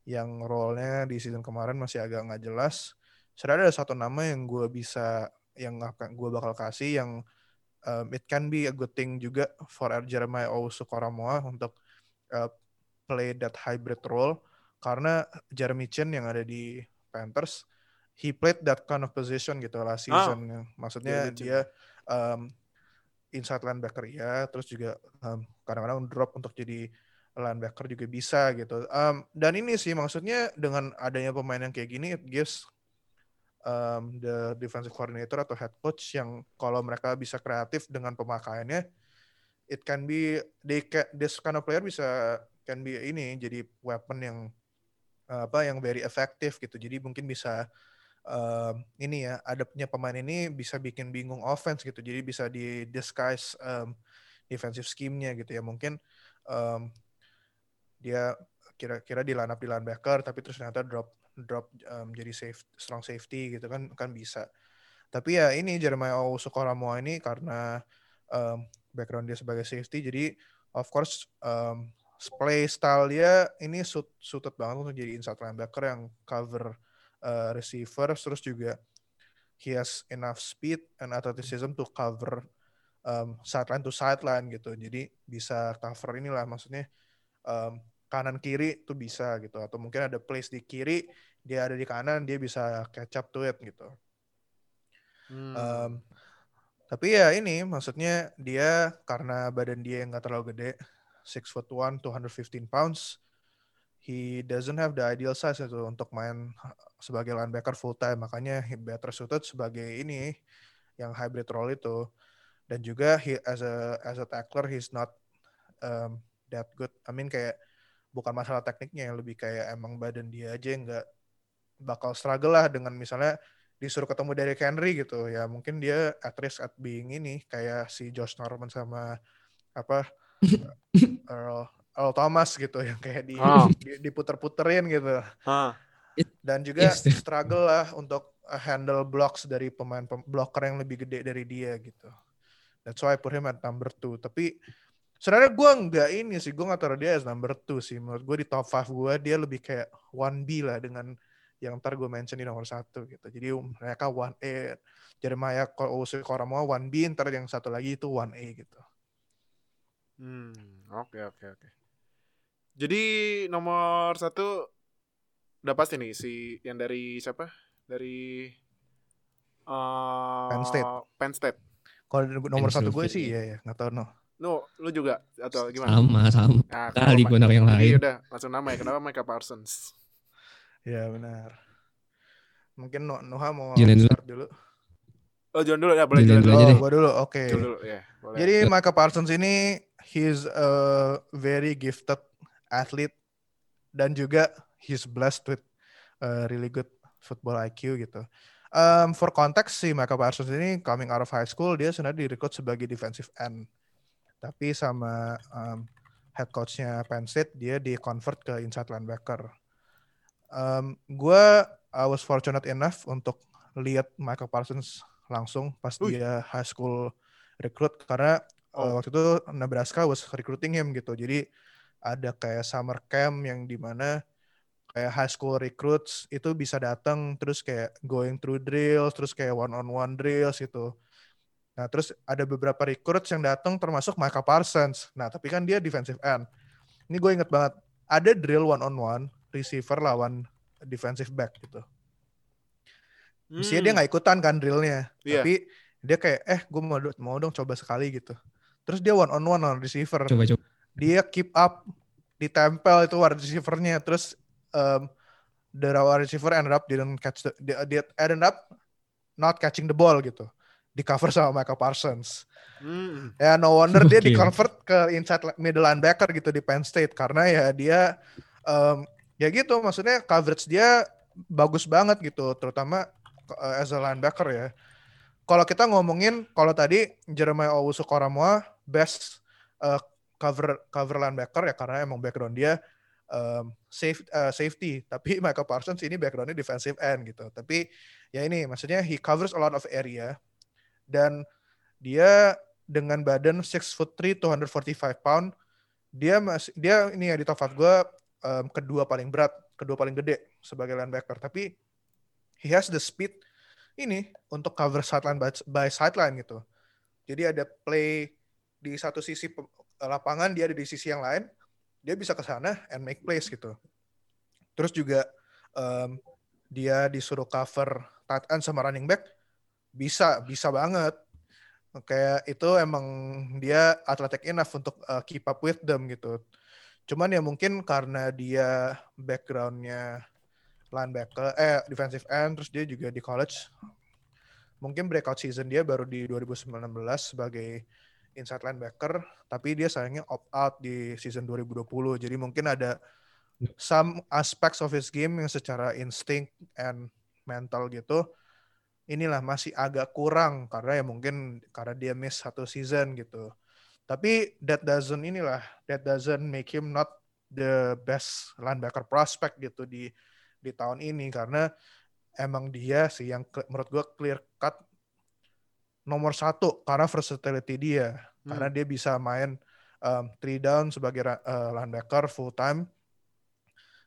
yang role-nya di season kemarin masih agak nggak jelas. Sebenarnya ada satu nama yang gue bisa yang gue bakal kasih yang um, it can be a good thing juga for Jeremiah Owusu Koramoa untuk uh, play that hybrid role karena Jeremy Chin yang ada di Panthers he played that kind of position gitu last Ah. season. Maksudnya Jeremy Chin. dia um, inside linebacker ya, terus juga um, kadang-kadang drop untuk jadi linebacker juga bisa gitu. Um, dan ini sih maksudnya dengan adanya pemain yang kayak gini, it gives um, the defensive coordinator atau head coach yang kalau mereka bisa kreatif dengan pemakaiannya it can be they can, this kind of player bisa can be ini jadi weapon yang apa yang very effective gitu jadi mungkin bisa um, ini ya ada punya pemain ini bisa bikin bingung offense gitu. Jadi bisa di disguise um, defensive scheme-nya gitu ya. Mungkin um, dia kira-kira di line di linebacker tapi terus ternyata drop drop um, jadi safe strong safety gitu kan kan bisa. Tapi ya ini Jeremiah Owusu-Koramoah ini karena um, background dia sebagai safety jadi of course um, play style dia ini suit, suited banget untuk jadi inside linebacker yang cover uh, receiver terus juga he has enough speed and athleticism to cover um, sideline to sideline gitu. Jadi bisa cover inilah maksudnya um, kanan kiri tuh bisa gitu. Atau mungkin ada place di kiri dia ada di kanan dia bisa catch up to it gitu. Hmm. um, tapi ya ini maksudnya dia karena badan dia yang nggak terlalu gede six foot one 215 pounds he doesn't have the ideal size itu untuk main sebagai linebacker full time. Makanya he better suited sebagai ini yang hybrid role itu. Dan juga he as a as a tackler he's not um, that good. I mean kayak bukan masalah tekniknya yang lebih kayak emang badan dia aja yang nggak bakal struggle lah dengan misalnya disuruh ketemu dari Henry gitu. Ya mungkin dia at risk at being ini kayak si Josh Norman sama apa Earl, Earl Thomas gitu yang kayak di, Oh. di diputer-puterin gitu Hah. dan juga Yes. struggle lah untuk uh, handle blocks dari pemain pem- blocker yang lebih gede dari dia gitu. That's why I put him at number two. Tapi sebenarnya gue nggak ini sih, gue nggak taruh dia as number two sih. Menurut gue di top five gue dia lebih kayak one B lah dengan yang ntar gue mention di nomor satu gitu. Jadi mereka one A, Jeremiah Owusu Koramoah one B, ntar yang satu lagi itu one A gitu. Hmm, oke oke oke. Jadi nomor satu udah pasti nih si yang dari siapa? Dari uh, Penn State. Penn State. Kalau nomor satu gue sih iya ya, nggak tahu no. No, lu juga atau gimana? Sama, sama. Nah, Kali gue yang Jadi lain. udah langsung nama ya. Kenapa Micah Parsons? Iya benar. Mungkin No- Noah mau dulu. start dulu. Oh, John dulu ya, boleh Jalan John dulu Oh, gue dulu. Oke. John dulu ya, boleh. Jadi Micah Parsons ini he's a very gifted athlete dan juga he's blessed with a really good football IQ gitu. Um, for context si Micah Parsons ini coming out of high school dia sebenarnya direkrut sebagai defensive end. Tapi sama um, head coachnya Penn State dia di convert ke inside linebacker. Um, gue I was fortunate enough untuk lihat Michael Parsons langsung pas Wih. dia high school recruit karena uh, Oh. waktu itu Nebraska was recruiting him gitu. Jadi ada kayak summer camp yang di mana kayak high school recruits itu bisa datang terus kayak going through drills terus kayak one on one drills gitu. Nah terus ada beberapa recruits yang datang termasuk Micah Parsons. Nah tapi kan dia defensive end. Ini gue inget banget ada drill one on one receiver lawan defensive back gitu. Mestinya dia Hmm, nggak ikutan kan drillnya, Iya. tapi dia kayak eh gue mau mau dong coba sekali gitu. Terus dia one on one on receiver, Coba, coba. Dia keep up, ditempel itu wide receivernya, terus um, the wide receiver ended up didn't catch the, dia, ended up not catching the ball gitu, di cover sama Michael Parsons. hmm. Ya no wonder dia di convert ke inside middle linebacker gitu di Penn State karena ya dia um, ya gitu maksudnya coverage dia bagus banget gitu terutama uh, as a linebacker ya. Kalau kita ngomongin kalau tadi Jeremiah Owusu Koramoah best uh, cover cover linebacker ya karena emang background dia um, safe, uh, safety. Tapi Michael Parsons ini backgroundnya defensive end gitu. Tapi ya ini maksudnya he covers a lot of area. Dan dia dengan badan 6 foot 3 245 pound dia masih dia ini ya di top 5 gue um, kedua paling berat kedua paling gede sebagai linebacker. Tapi he has the speed ini untuk cover sideline by, by sideline gitu. Jadi ada play di satu sisi lapangan dia ada di sisi yang lain dia bisa ke sana and make plays gitu. Terus juga um, dia disuruh cover tight end sama running back bisa bisa banget. Kayak itu emang dia athletic enough untuk uh, keep up with them gitu. Cuman ya mungkin karena dia backgroundnya linebacker eh defensive end terus dia juga di college. Mungkin breakout season dia baru di 2019 sebagai inside linebacker tapi dia sayangnya opt out di season 2020 jadi mungkin ada some aspects of his game yang secara instinct and mental gitu inilah masih agak kurang karena ya mungkin karena dia miss satu season gitu. Tapi that doesn't inilah that doesn't make him not the best linebacker prospect gitu di di tahun ini. Karena emang dia sih yang menurut gue clear cut nomor satu karena versatility dia. Hmm. karena dia bisa main um, three down sebagai uh, linebacker full time.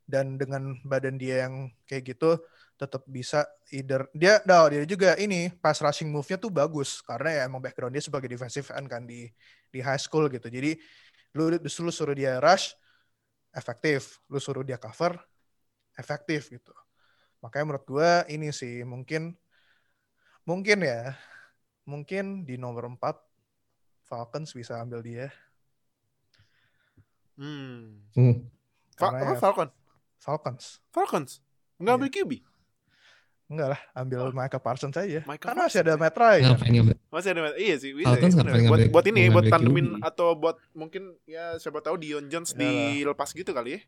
Dan dengan badan dia yang kayak gitu tetap bisa either dia dah dia juga ini pas rushing move-nya tuh bagus. Karena ya emang background dia sebagai defensive end kan di di high school gitu. Jadi lu lu suruh dia rush efektif. Lu suruh dia cover efektif gitu. Makanya menurut gue ini sih mungkin mungkin ya mungkin di nomor 4 Falcons bisa ambil dia. Hmm. Hmm. Ya, Falcon? Falcons. Falcons. Enggak ambil QB. Enggak lah, ambil oh. Micah Parsons aja. Michael Karena masih ada Matt Ryan. Masih ada Matt Iya sih, bisa. Ya, buat, buat ini, buat tandemin atau buat mungkin ya siapa tahu Dion Jones ya dilepas gitu kali ya.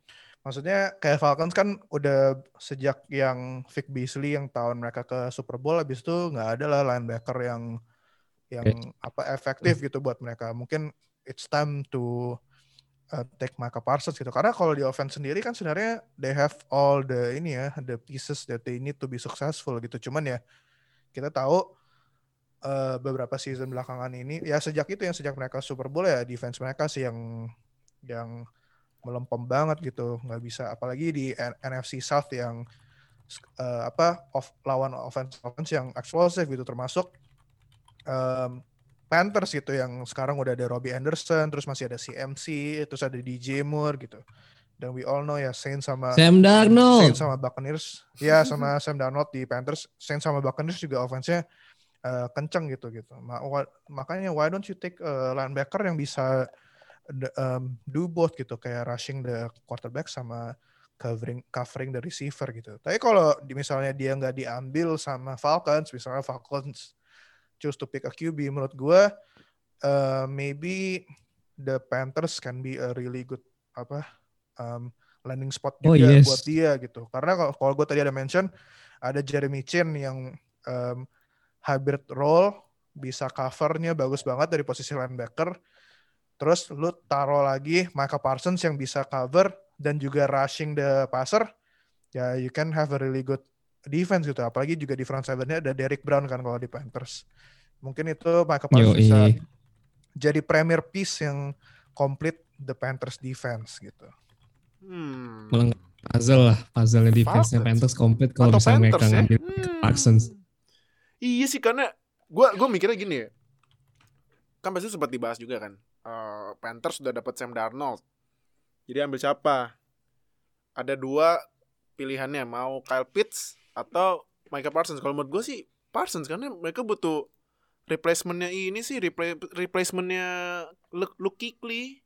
Maksudnya kayak Falcons kan udah sejak yang Vic Beasley yang tahun mereka ke Super Bowl habis itu nggak ada lah linebacker yang yang apa efektif gitu buat mereka. Mungkin it's time to uh, take Micah Parsons gitu. Karena kalau di offense sendiri kan sebenarnya they have all the ini ya, the pieces that they need to be successful gitu. Cuman ya kita tahu uh, beberapa season belakangan ini ya sejak itu yang sejak mereka Super Bowl ya defense mereka sih yang yang melempem banget gitu nggak bisa apalagi di NFC South yang uh, apa off, lawan offense offense yang explosive gitu termasuk um, Panthers gitu yang sekarang udah ada Robbie Anderson terus masih ada CMC terus ada DJ Moore gitu. Dan we all know ya Saints sama Sam Darnold. Saints sama Buccaneers. Ya sama Sam Darnold di Panthers. Saints sama Buccaneers juga offense-nya uh, kenceng gitu gitu. Makanya why don't you take uh, linebacker yang bisa um, do both gitu kayak rushing the quarterback sama covering covering the receiver gitu. Tapi kalau misalnya dia nggak diambil sama Falcons, misalnya Falcons choose to pick a QB, menurut gue uh, maybe the Panthers can be a really good apa um, landing spot oh, juga oh, yes. buat dia gitu. Karena kalau, kalau gue tadi ada mention ada Jeremy Chin yang um, hybrid role bisa covernya bagus banget dari posisi linebacker Terus lu taruh lagi Michael Parsons yang bisa cover dan juga rushing the passer. Ya you can have a really good defense gitu. Apalagi juga di front seven-nya ada Derek Brown kan kalau di Panthers. Mungkin itu Michael Parsons bisa jadi premier piece yang complete the Panthers defense gitu. Hmm. Puzzle lah, puzzle defense-nya Panthers complete kalau misalnya mereka ya? ngambil hmm. Parsons. Iya sih karena gue gue mikirnya gini ya. Kan pasti sempat dibahas juga kan uh, Panthers sudah dapat Sam Darnold. Jadi ambil siapa? Ada dua pilihannya, mau Kyle Pitts atau Micah Parsons. Kalau menurut gue sih Parsons karena mereka butuh replacementnya ini sih repla replacementnya Luke Kuechly.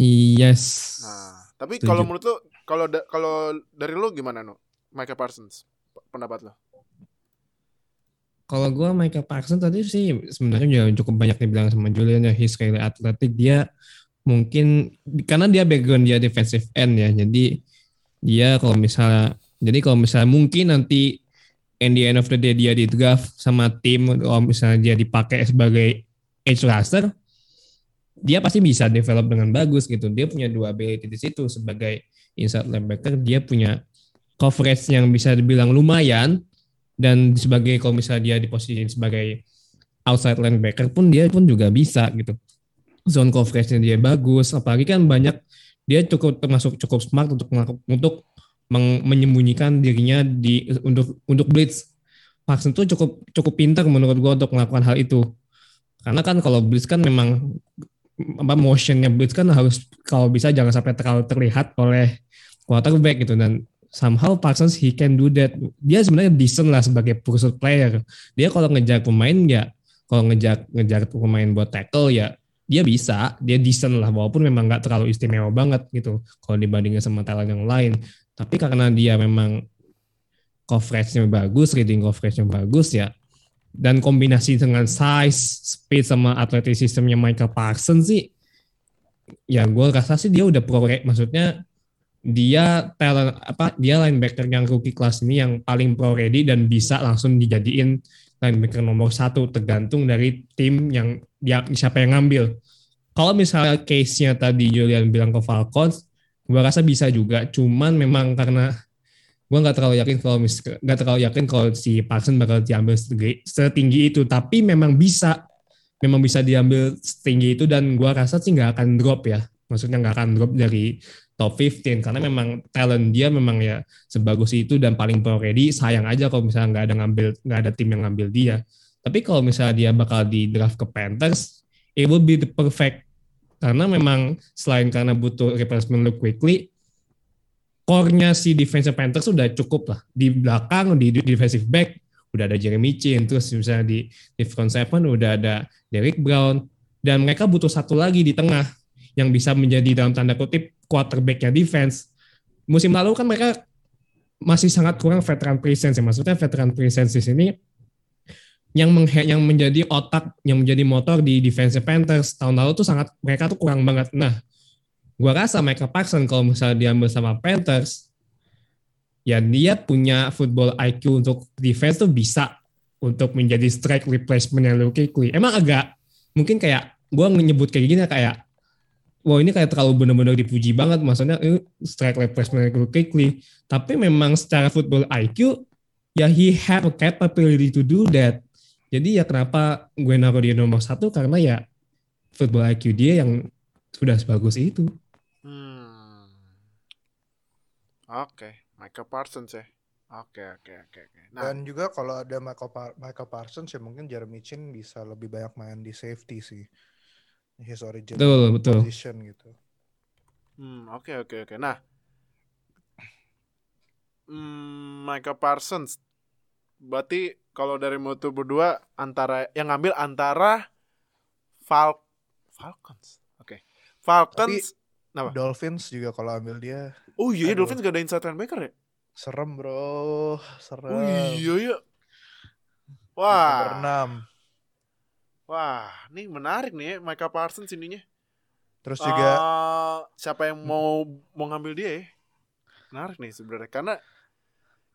Yes. Nah, tapi kalau menurut lo kalau da kalau dari lo gimana no? Micah Parsons pendapat lo? Kalau gue Michael Parsons tadi sih sebenarnya juga cukup banyak dibilang sama Julian ya he's really athletic dia mungkin karena dia background dia defensive end ya jadi dia kalau misalnya jadi kalau misalnya mungkin nanti in the end of the day dia di draft sama tim kalau misalnya dia dipakai sebagai edge rusher dia pasti bisa develop dengan bagus gitu. Dia punya dua ability di situ sebagai inside linebacker. Dia punya coverage yang bisa dibilang lumayan dan sebagai kalau misalnya dia di posisi sebagai outside linebacker pun dia pun juga bisa gitu. Zone coverage-nya dia bagus apalagi kan banyak dia cukup termasuk cukup smart untuk untuk menyembunyikan dirinya di untuk untuk blitz Paxton tuh cukup cukup pintar menurut gua untuk melakukan hal itu karena kan kalau blitz kan memang apa motionnya blitz kan harus kalau bisa jangan sampai terlalu terlihat oleh quarterback gitu dan somehow Parsons he can do that. Dia sebenarnya decent lah sebagai pursuit player. Dia kalau ngejar pemain ya, kalau ngejar ngejar pemain buat tackle ya dia bisa, dia decent lah walaupun memang nggak terlalu istimewa banget gitu kalau dibandingin sama talent yang lain. Tapi karena dia memang coverage-nya bagus, reading coverage-nya bagus ya. Dan kombinasi dengan size, speed sama athleticism-nya Michael Parsons sih ya gue rasa sih dia udah pro maksudnya dia talent apa dia linebacker yang rookie kelas ini yang paling pro ready dan bisa langsung dijadiin linebacker nomor satu tergantung dari tim yang dia siapa yang ngambil. Kalau misalnya case-nya tadi Julian bilang ke Falcons, gue rasa bisa juga. Cuman memang karena gue nggak terlalu yakin kalau nggak terlalu yakin kalau si Parsons bakal diambil setinggi itu. Tapi memang bisa memang bisa diambil setinggi itu dan gua rasa sih nggak akan drop ya maksudnya nggak akan drop dari top 15 karena memang talent dia memang ya sebagus itu dan paling pro ready sayang aja kalau misalnya nggak ada ngambil nggak ada tim yang ngambil dia tapi kalau misalnya dia bakal di draft ke Panthers it will be the perfect karena memang selain karena butuh replacement look quickly core-nya si defensive Panthers sudah cukup lah di belakang di defensive back udah ada Jeremy Chin, terus misalnya di, di front seven udah ada Derek Brown, dan mereka butuh satu lagi di tengah yang bisa menjadi dalam tanda kutip quarterbacknya defense. Musim lalu kan mereka masih sangat kurang veteran presence ya. Maksudnya veteran presence di sini yang meng yang menjadi otak, yang menjadi motor di defensive Panthers tahun lalu tuh sangat mereka tuh kurang banget. Nah, gua rasa Michael Parsons kalau misalnya diambil sama Panthers, ya dia punya football IQ untuk defense tuh bisa untuk menjadi strike replacement yang Luke Kuechly. Emang agak mungkin kayak gue menyebut kayak gini kayak wah ini kayak terlalu benar-benar dipuji banget maksudnya ini strike replacement yang Kuechly. Tapi memang secara football IQ ya he have a capability to do that. Jadi ya kenapa gue naruh dia nomor satu karena ya football IQ dia yang sudah sebagus itu. Hmm. Oke. Okay. Michael Parsons ya. Oke oke oke oke. Nah, dan juga kalau ada Michael Par Michael Parsons ya mungkin Jeremy Chin bisa lebih banyak main di safety sih. His original betul, betul. position gitu. Hmm, oke okay, oke okay, oke. Okay. Nah, hmm, Michael Parsons berarti kalau dari mutu berdua antara yang ngambil antara Fal Falcons. Oke. Okay. Falcons Tapi, Dolphins juga kalau ambil dia Oh iya, Aduh. Dolphins gak ada inside linebacker ya? Serem bro, serem. Oh iya iya. Wah. Enam. Wah, ini menarik nih ya, Michael Parsons ininya. Terus juga uh, siapa yang mau mau ngambil dia ya? Menarik nih sebenarnya karena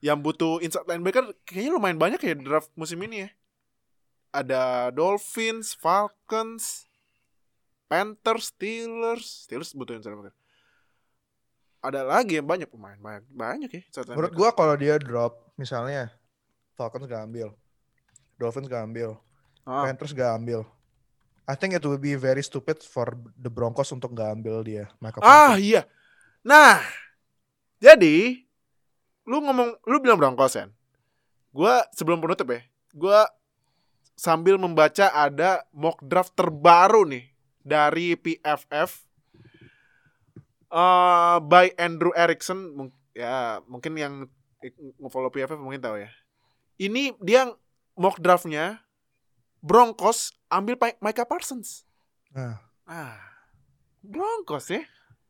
yang butuh inside linebacker kayaknya lumayan banyak ya draft musim ini ya. Ada Dolphins, Falcons, Panthers, Steelers, Steelers butuh inside linebacker ada lagi yang banyak pemain banyak banyak ya menurut gua kalau dia drop misalnya Falcons gak ambil Dolphins gak ambil ah. Panthers gak ambil I think it will be very stupid for the Broncos untuk gak ambil dia Michael ah iya. Nah jadi lu ngomong lu bilang Broncos kan gua sebelum penutup ya gua sambil membaca ada mock draft terbaru nih dari PFF uh, by Andrew Erickson ya mungkin yang follow PFF mungkin tahu ya. Ini dia mock draftnya Broncos ambil Micah Parsons. Nah. Ah. Broncos ya.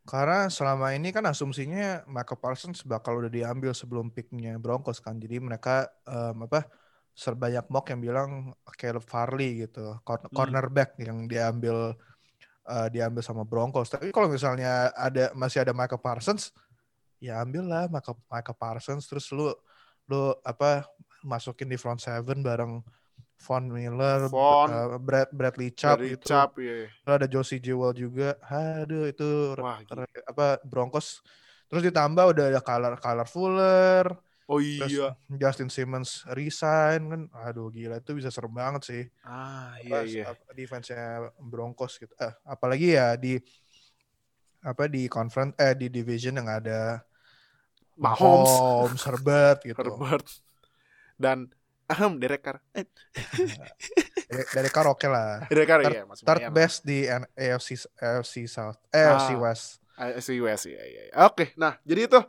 Karena selama ini kan asumsinya Michael Parsons bakal udah diambil sebelum picknya Broncos kan. Jadi mereka um, apa serbanyak mock yang bilang Caleb Farley gitu, hmm. cornerback yang diambil uh, diambil sama Broncos. Tapi kalau misalnya ada masih ada Michael Parsons, ya ambillah Michael, Michael Parsons terus lu lu apa masukin di front seven bareng Von Miller, Von, uh, Brad Bradley Chubb Bradley gitu. Chubb, iya, iya. Lalu ada Josie Jewell juga. Aduh itu Wah, apa Broncos. Terus ditambah udah ada Color Color Fuller, Oh iya. Terus Justin Simmons resign kan, aduh gila itu bisa serem banget sih. Ah iya iya. Defense-nya Broncos gitu. Eh, apalagi ya di apa di conference eh di division yang ada Mahomes, Mahomes Herbert gitu. Herbert. Dan ahem Derek Carr. Eh. Derek Carr oke okay lah. Derek Carr iya Third best di AFC AFC South, eh, AFC ah, West. AFC West ya ya. Oke, nah jadi itu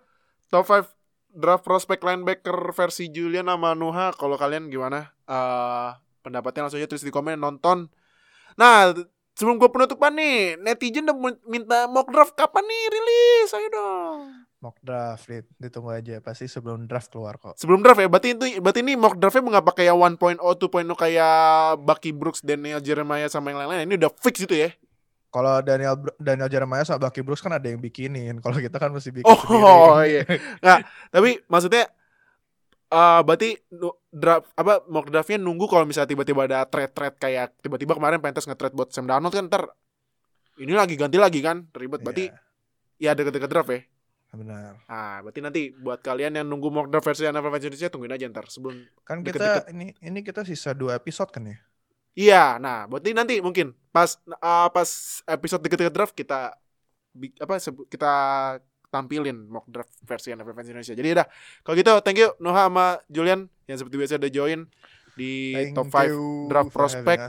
top 5 draft prospek linebacker versi Julian sama Nuha kalau kalian gimana uh, pendapatnya langsung aja tulis di komen nonton nah sebelum gue penutupan nih netizen udah minta mock draft kapan nih rilis ayo dong mock draft dit- ditunggu aja pasti sebelum draft keluar kok. Sebelum draft ya, berarti itu berarti ini mock draftnya nggak pakai yang 1.0, 2.0 kayak Bucky Brooks, Daniel Jeremiah sama yang lain-lain. Ini udah fix gitu ya. Kalau Daniel Daniel Jeremiah sama Bucky Brooks kan ada yang bikinin. Kalau kita kan mesti bikin Oh, sendiri. iya. Nah, tapi maksudnya eh berarti draft apa mock draftnya nunggu kalau misalnya tiba-tiba ada trade-trade kayak tiba-tiba kemarin Panthers nge-trade buat Sam Darnold kan ntar ini lagi ganti lagi kan ribet berarti Iya, ya deket-deket draft ya. Benar. Ah, berarti nanti buat kalian yang nunggu mock draft versi NFL fans Indonesia tungguin aja ntar sebelum Kan kita ini ini kita sisa dua episode kan ya. Iya, nah berarti nanti mungkin pas eh, pas episode deket-deket draft kita apa kita tampilin mock draft versi NFL Indonesia. Jadi udah kalau gitu thank you Noha sama Julian yang seperti biasa udah join di Thank top 5 you draft prospect.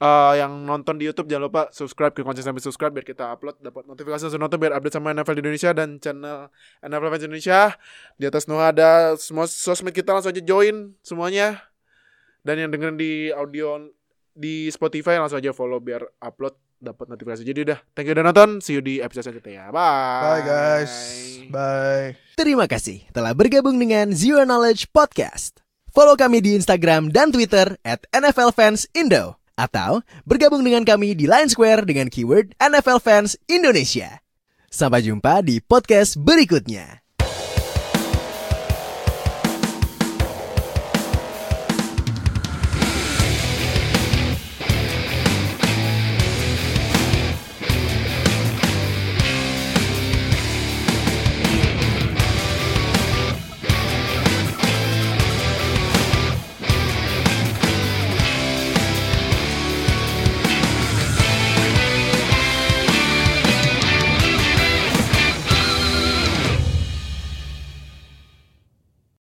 Eh, yang nonton di YouTube jangan lupa subscribe ke konten sampai subscribe biar kita upload dapat notifikasi langsung nonton biar update sama NFL di Indonesia dan channel NFL Fans Indonesia. Di atas Noah ada semua sosmed kita langsung aja join semuanya. Dan yang dengerin di audio di Spotify langsung aja follow biar upload dapat notifikasi. Jadi udah, thank you udah nonton. See you di episode selanjutnya ya. Bye. Bye guys. Bye. Terima kasih telah bergabung dengan Zero Knowledge Podcast. Follow kami di Instagram dan Twitter at NFL Fans Indo. Atau bergabung dengan kami di Line Square dengan keyword NFL Fans Indonesia. Sampai jumpa di podcast berikutnya.